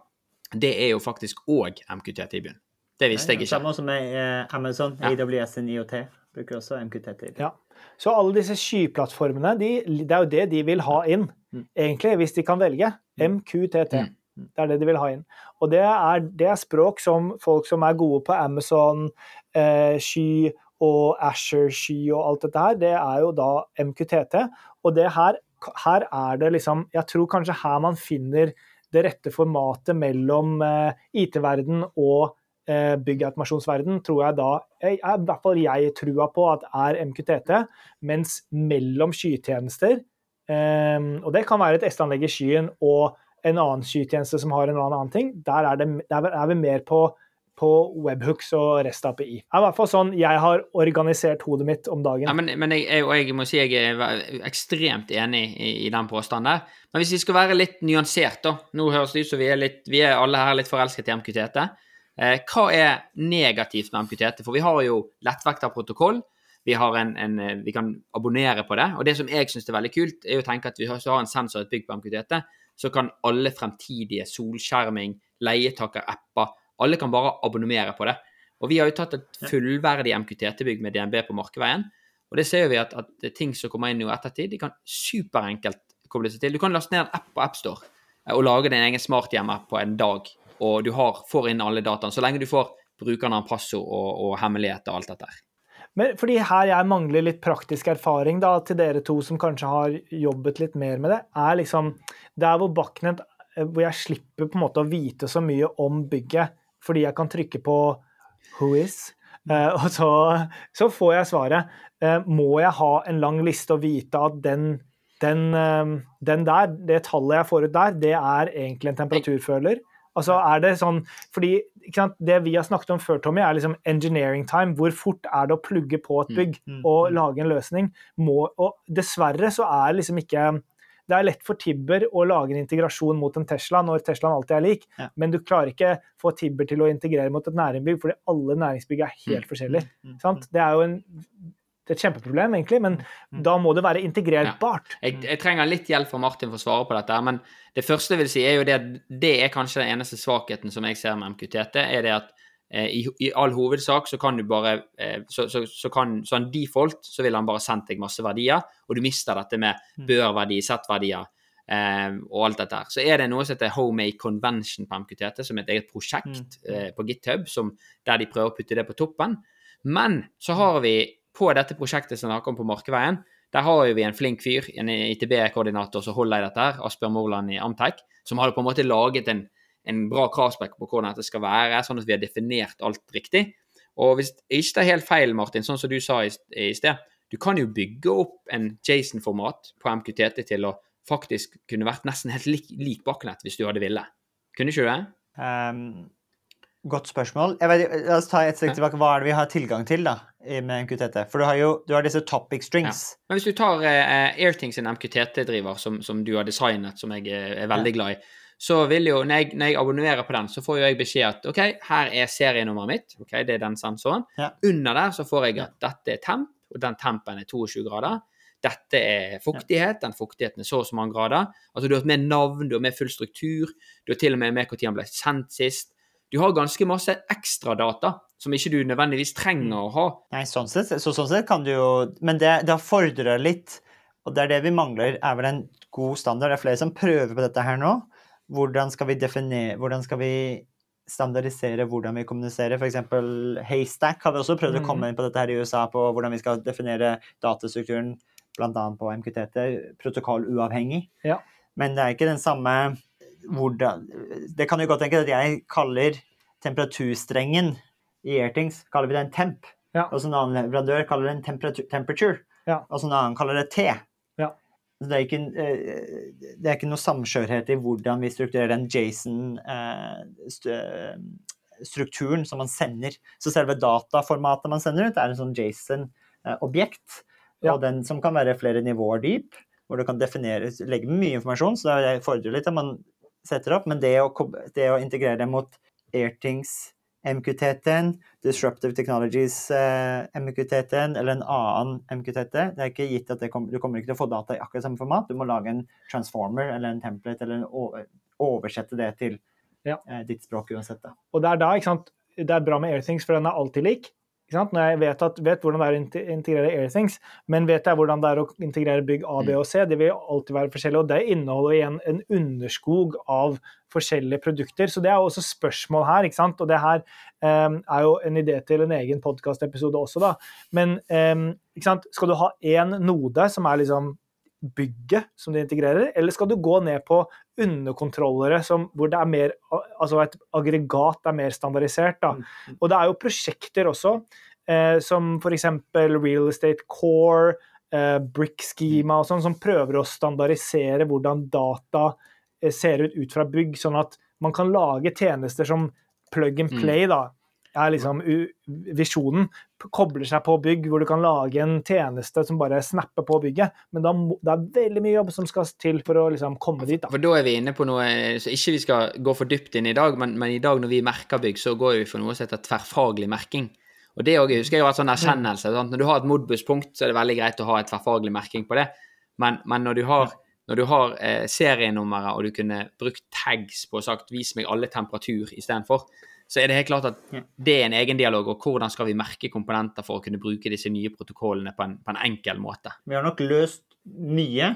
det er jo faktisk òg MQTT i bunnen. Det visste jeg ikke. Samme som med eh, Amazon, Ja. AWS sin IoT. Bruker også MQTT. Ja. Så alle disse skyplattformene, de, det er jo det de vil ha inn, Mm. egentlig, hvis de kan velge. MQTT. Mm. Det er det de vil ha inn. Og det er, det er språk som folk som er gode på Amazon, eh, sky og Asher sky og alt dette her, det er jo da MQTT. Og det her, her er det liksom Jeg tror kanskje her man finner det rette formatet mellom eh, IT-verden og eh, byggautomasjonsverden, tror jeg da jeg, er, I hvert fall jeg trua på at er MQTT, mens mellom skytjenester eh, Og det kan være et S-anlegg i skyen og en annen skytjeneste som har en eller annen ting. Der er, det, der er vi mer på, på webhooks og REST-API. Det er i hvert fall sånn jeg har organisert hodet mitt om dagen. Ja, men, men jeg, jeg, og jeg må si jeg er ekstremt enig i, i den påstanden der. Men hvis vi skal være litt nyansert, da Nå høres det ut som vi er, litt, vi er alle her litt forelsket i MQTT. Eh, hva er negativt med MQTT? For vi har jo lettvekta protokoll. Vi, har en, en, eh, vi kan abonnere på det. Og det som jeg syns er veldig kult, er å tenke at vi har, så har en sensor et bygg på MQTT, så kan alle fremtidige solskjerming, leietaker-apper, alle kan bare abonnere på det. Og vi har jo tatt et fullverdig MQTT-bygg med DNB på Markveien. Og det ser vi at, at ting som kommer inn i ettertid, de kan superenkelt koble seg til. Du kan laste ned en app på AppStore eh, og lage din egen smarthjem-app på en dag, og du har, får inn alle dataene, så lenge du får brukernavn, passord og, og hemmeligheter og alt dette. Men fordi her jeg mangler litt praktisk erfaring da, til dere to som kanskje har jobbet litt mer med det, er liksom der hvor Backnet eh, hvor jeg slipper på en måte å vite så mye om bygget, fordi jeg kan trykke på 'who is', eh, og så, så får jeg svaret. Eh, må jeg ha en lang liste og vite at den, den, den der, det tallet jeg får ut der, det er egentlig en temperaturføler? Altså er det sånn, fordi sant, Det vi har snakket om før, Tommy, er liksom engineering time. Hvor fort er det å plugge på et bygg mm, og mm. lage en løsning? Må, og dessverre så er liksom ikke Det er lett for Tibber å lage en integrasjon mot en Tesla når Teslaen alltid er lik, Ja. men du klarer ikke få Tibber til å integrere mot et næringsbygg, fordi alle næringsbygg er helt forskjellige. Mm, Sant? Det er jo en, det er et kjempeproblem, egentlig, men da må det være integrerbart. Jeg, jeg trenger litt hjelp fra Martin for å svare på dette. Men det første jeg vil si, er jo det at det er kanskje den eneste svakheten som jeg ser med MQTT, er det at eh, i, i all hovedsak så kan du bare eh, så, så, så kan sånn default så vil han bare sendt deg masse verdier, og du mister dette med bør-verdi, sett-verdier eh, og alt dette her. Så er det noe som heter Homemade Convention på MQTT, som er et eget prosjekt eh, på GitHub, som, der de prøver å putte det på toppen. Men så har vi på dette prosjektet som snakker om på Markeveien, der har jo vi en flink fyr, en ITB-koordinator som holder i dette, her, Asbjørn Morland i Amtec, som hadde på en måte laget en, en bra kravspekk på hvordan dette skal være, sånn at vi har definert alt riktig. Og hvis ikke det er helt feil, Martin, sånn som du sa i, i sted, du kan jo bygge opp en Jason-format på MQTT til å faktisk kunne vært nesten helt lik, lik baknett hvis du hadde ville. Kunne ikke du det? Um, godt spørsmål. Jeg vet, la oss ta et steg tilbake. Hva er det vi har tilgang til da, med MQTT? For du har jo du har disse topic strings. Men hvis du tar eh, Airthings sin MQTT-driver, som, som du har designet, som jeg er, er veldig glad i, så vil jo, når jeg, når jeg abonnerer på den, så får jo jeg beskjed at OK, her er serienummeret mitt. ok, Det er den sensoren. Ja. Under der så får jeg at dette er temp, og den tempen er 22 grader. Dette er fuktighet, den fuktigheten er så og så mange grader. Altså Du har med navn, du har med full struktur, du har til og med med når den ble sendt sist. Du har ganske masse ekstradata som ikke du nødvendigvis trenger å ha. Nei, sånn sett, så sånn sett kan du jo Men det, det fordrer litt, og det er det vi mangler, er vel en god standard. Det er flere som prøver på dette her nå. Hvordan skal vi definere Hvordan skal vi standardisere hvordan vi kommuniserer? F.eks. Haystack har vi også prøvd å komme inn på dette her i USA, på hvordan vi skal definere datastrukturen, bl.a. på MQTT, protokolluavhengig. Ja. Men det er ikke den samme hvordan Det kan jo godt tenkes at jeg kaller temperaturstrengen i Airtings kaller vi det en temp. Ja. Og så en annen leverandør kaller det en temperatur, temperature. Ja. Og så en annen kaller det T. Ja. Så det er, ikke, eh, det er ikke noe samskjørhet i hvordan vi strukturerer den Jason-strukturen som man sender. Så selve dataformatet man sender ut, er en sånn Jason-objekt. Ja. Og den som kan være flere nivåer dyp, hvor du kan definere, legge mye informasjon. Så det fordrer litt at man setter opp, men det å, det å integrere det mot Airthings MQTT-en, Disruptive Technologies eh, MQTT-en eller en annen MQTT. Det er ikke gitt at det kom, du kommer ikke til å få data i akkurat samme format. Du må lage en transformer eller en template eller en over, oversette det til Ja. eh, ditt språk uansett. Da. Og det er da, ikke sant, det er bra med Airthings, for den er alltid lik. Når jeg vet, at, vet hvordan det er å integrere Airthings, men vet jeg hvordan det er å integrere bygg A, B og C, det vil alltid være forskjellig. Og det inneholder igjen en underskog av forskjellige produkter. Så det er også spørsmål her, ikke sant. Og det her um, er jo en idé til en egen podkastepisode også, da. Men um, ikke sant, skal du ha én node som er liksom bygget som du integrerer, eller skal du gå ned på underkontrollere som, hvor det er mer, altså et aggregat er mer standardisert? da. Og det er jo prosjekter også, eh, som f.eks. Real Estate Core, eh, Brick Schema og sånn, som prøver å standardisere hvordan data eh, ser ut ut fra bygg, sånn at man kan lage tjenester som plug and play, da. Er liksom visjonen. Kobler seg på bygg, hvor du kan lage en tjeneste som bare snapper på bygget. Men da det er veldig mye jobb som skal til for å liksom komme dit. da. For da er vi inne på noe så Ikke vi skal gå for dypt inn i dag, men, men i dag når vi merker bygg, så går vi for noe som heter tverrfaglig merking. Og det også, jeg husker jeg har vært sånn erkjennelse. Sant? Når du har et Modbus-punkt, så er det veldig greit å ha et tverrfaglig merking på det. Men, men når du har, når du har eh, serienummeret, og du kunne brukt tags på og sagt 'vis meg alle temperatur' istedenfor, så er det helt klart at det er en egen dialog. Og hvordan skal vi merke komponenter for å kunne bruke disse nye protokollene på en, på en enkel måte? Vi har nok løst mye.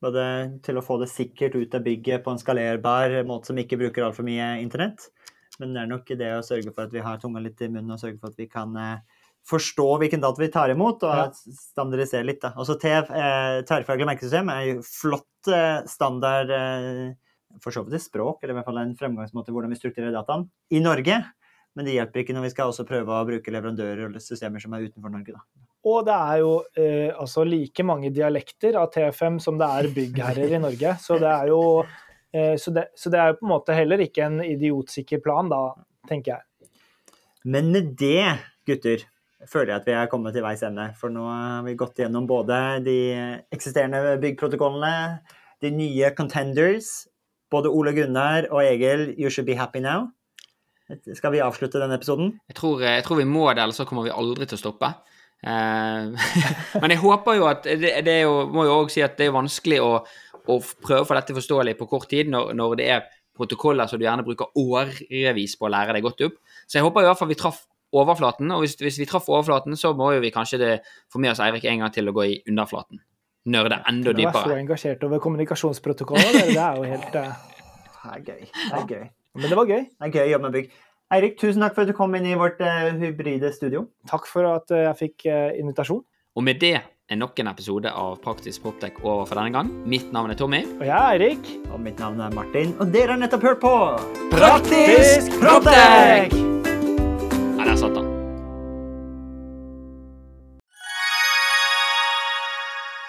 Både til å få det sikkert ut av bygget på en skalerbar måte som ikke bruker altfor mye internett. Men det er nok det å sørge for at vi har tunga litt i munnen, og sørge for at vi kan eh, forstå hvilken data vi tar imot, og standardisere litt. da. Også TF, eh, tverrfaglig merkesystem, er jo flott eh, standard eh, for så vidt et språk, eller i hvert fall en fremgangsmåte hvordan vi strukturerer dataen i Norge. Men det hjelper ikke når vi skal også prøve å bruke leverandører og systemer som er utenfor Norge. da. Og det er jo eh, altså like mange dialekter av TFM som det er byggherrer i Norge. Så det er jo eh, så, det, så det er jo på en måte heller ikke en idiotsikker plan, da, tenker jeg. Men med det, gutter, føler jeg at vi er kommet til veis ende. For nå har vi gått gjennom både de eksisterende byggprotokollene, de nye contenders. Både Ole Gunnar og Egil, you should be happy now. Skal vi avslutte denne episoden? Jeg tror, jeg tror vi må det, ellers så kommer vi aldri til å stoppe. Eh, men jeg håper jo at Det, det er jo, må jo også si at det er vanskelig å, å prøve å få dette forståelig på kort tid, når, når det er protokoller som du gjerne bruker årevis på å lære deg godt opp. Så jeg håper i hvert fall vi traff overflaten, og hvis, hvis vi traff overflaten, så må jo vi kanskje det, få med oss Eirik en gang til å gå i underflaten. Nørde enda dypere. Du er så engasjert over kommunikasjonsprotokoller. Det er jo helt eh, Det er gøy. Det er gøy. Men det var gøy. Det er gøy å jobbe med bygg. Eirik, tusen takk for at du kom inn i vårt uh, hybride studio. Takk for at uh, jeg fikk uh, invitasjon. Og med det er nok en episode av Praktisk Proptech over for denne gang. Mitt navn er Tommy. Og jeg er Eirik. Og mitt navn er Martin, og dere har nettopp hørt på Praktisk Proptech!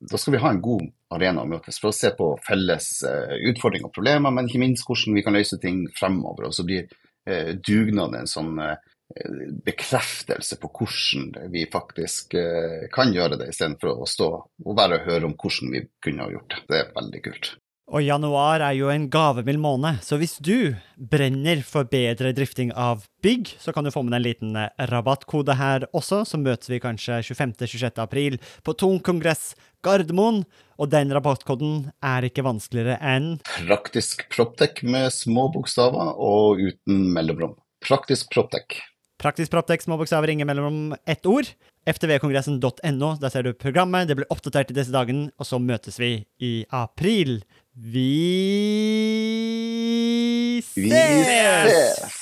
da skal vi ha en god arena å møtes for å se på felles eh, utfordringer og problemer, men ikke minst hvordan vi kan løse ting fremover. Og så blir eh, dugnad en sånn eh, bekreftelse på hvordan vi faktisk eh, kan gjøre det, istedenfor å stå og bare høre om hvordan vi kunne ha gjort det. Det er veldig kult. Og januar er jo en gavemild måned, så hvis du brenner for bedre drifting av bygg, så kan du få med deg en liten eh, rabattkode her også, så møtes vi kanskje 25.-26. april på Tung kongress Gardermoen, og den rabattkoden er ikke vanskeligere enn Praktisk Proptech med små bokstaver og uten mellomrom. Praktisk Proptech. Praktisk proptek små bokstaver, ingen mellomrom, ett ord. ftvkongressen.no, der ser du programmet, det blir oppdatert i disse dagene, og så møtes vi i april. Vi ses! Vi ses!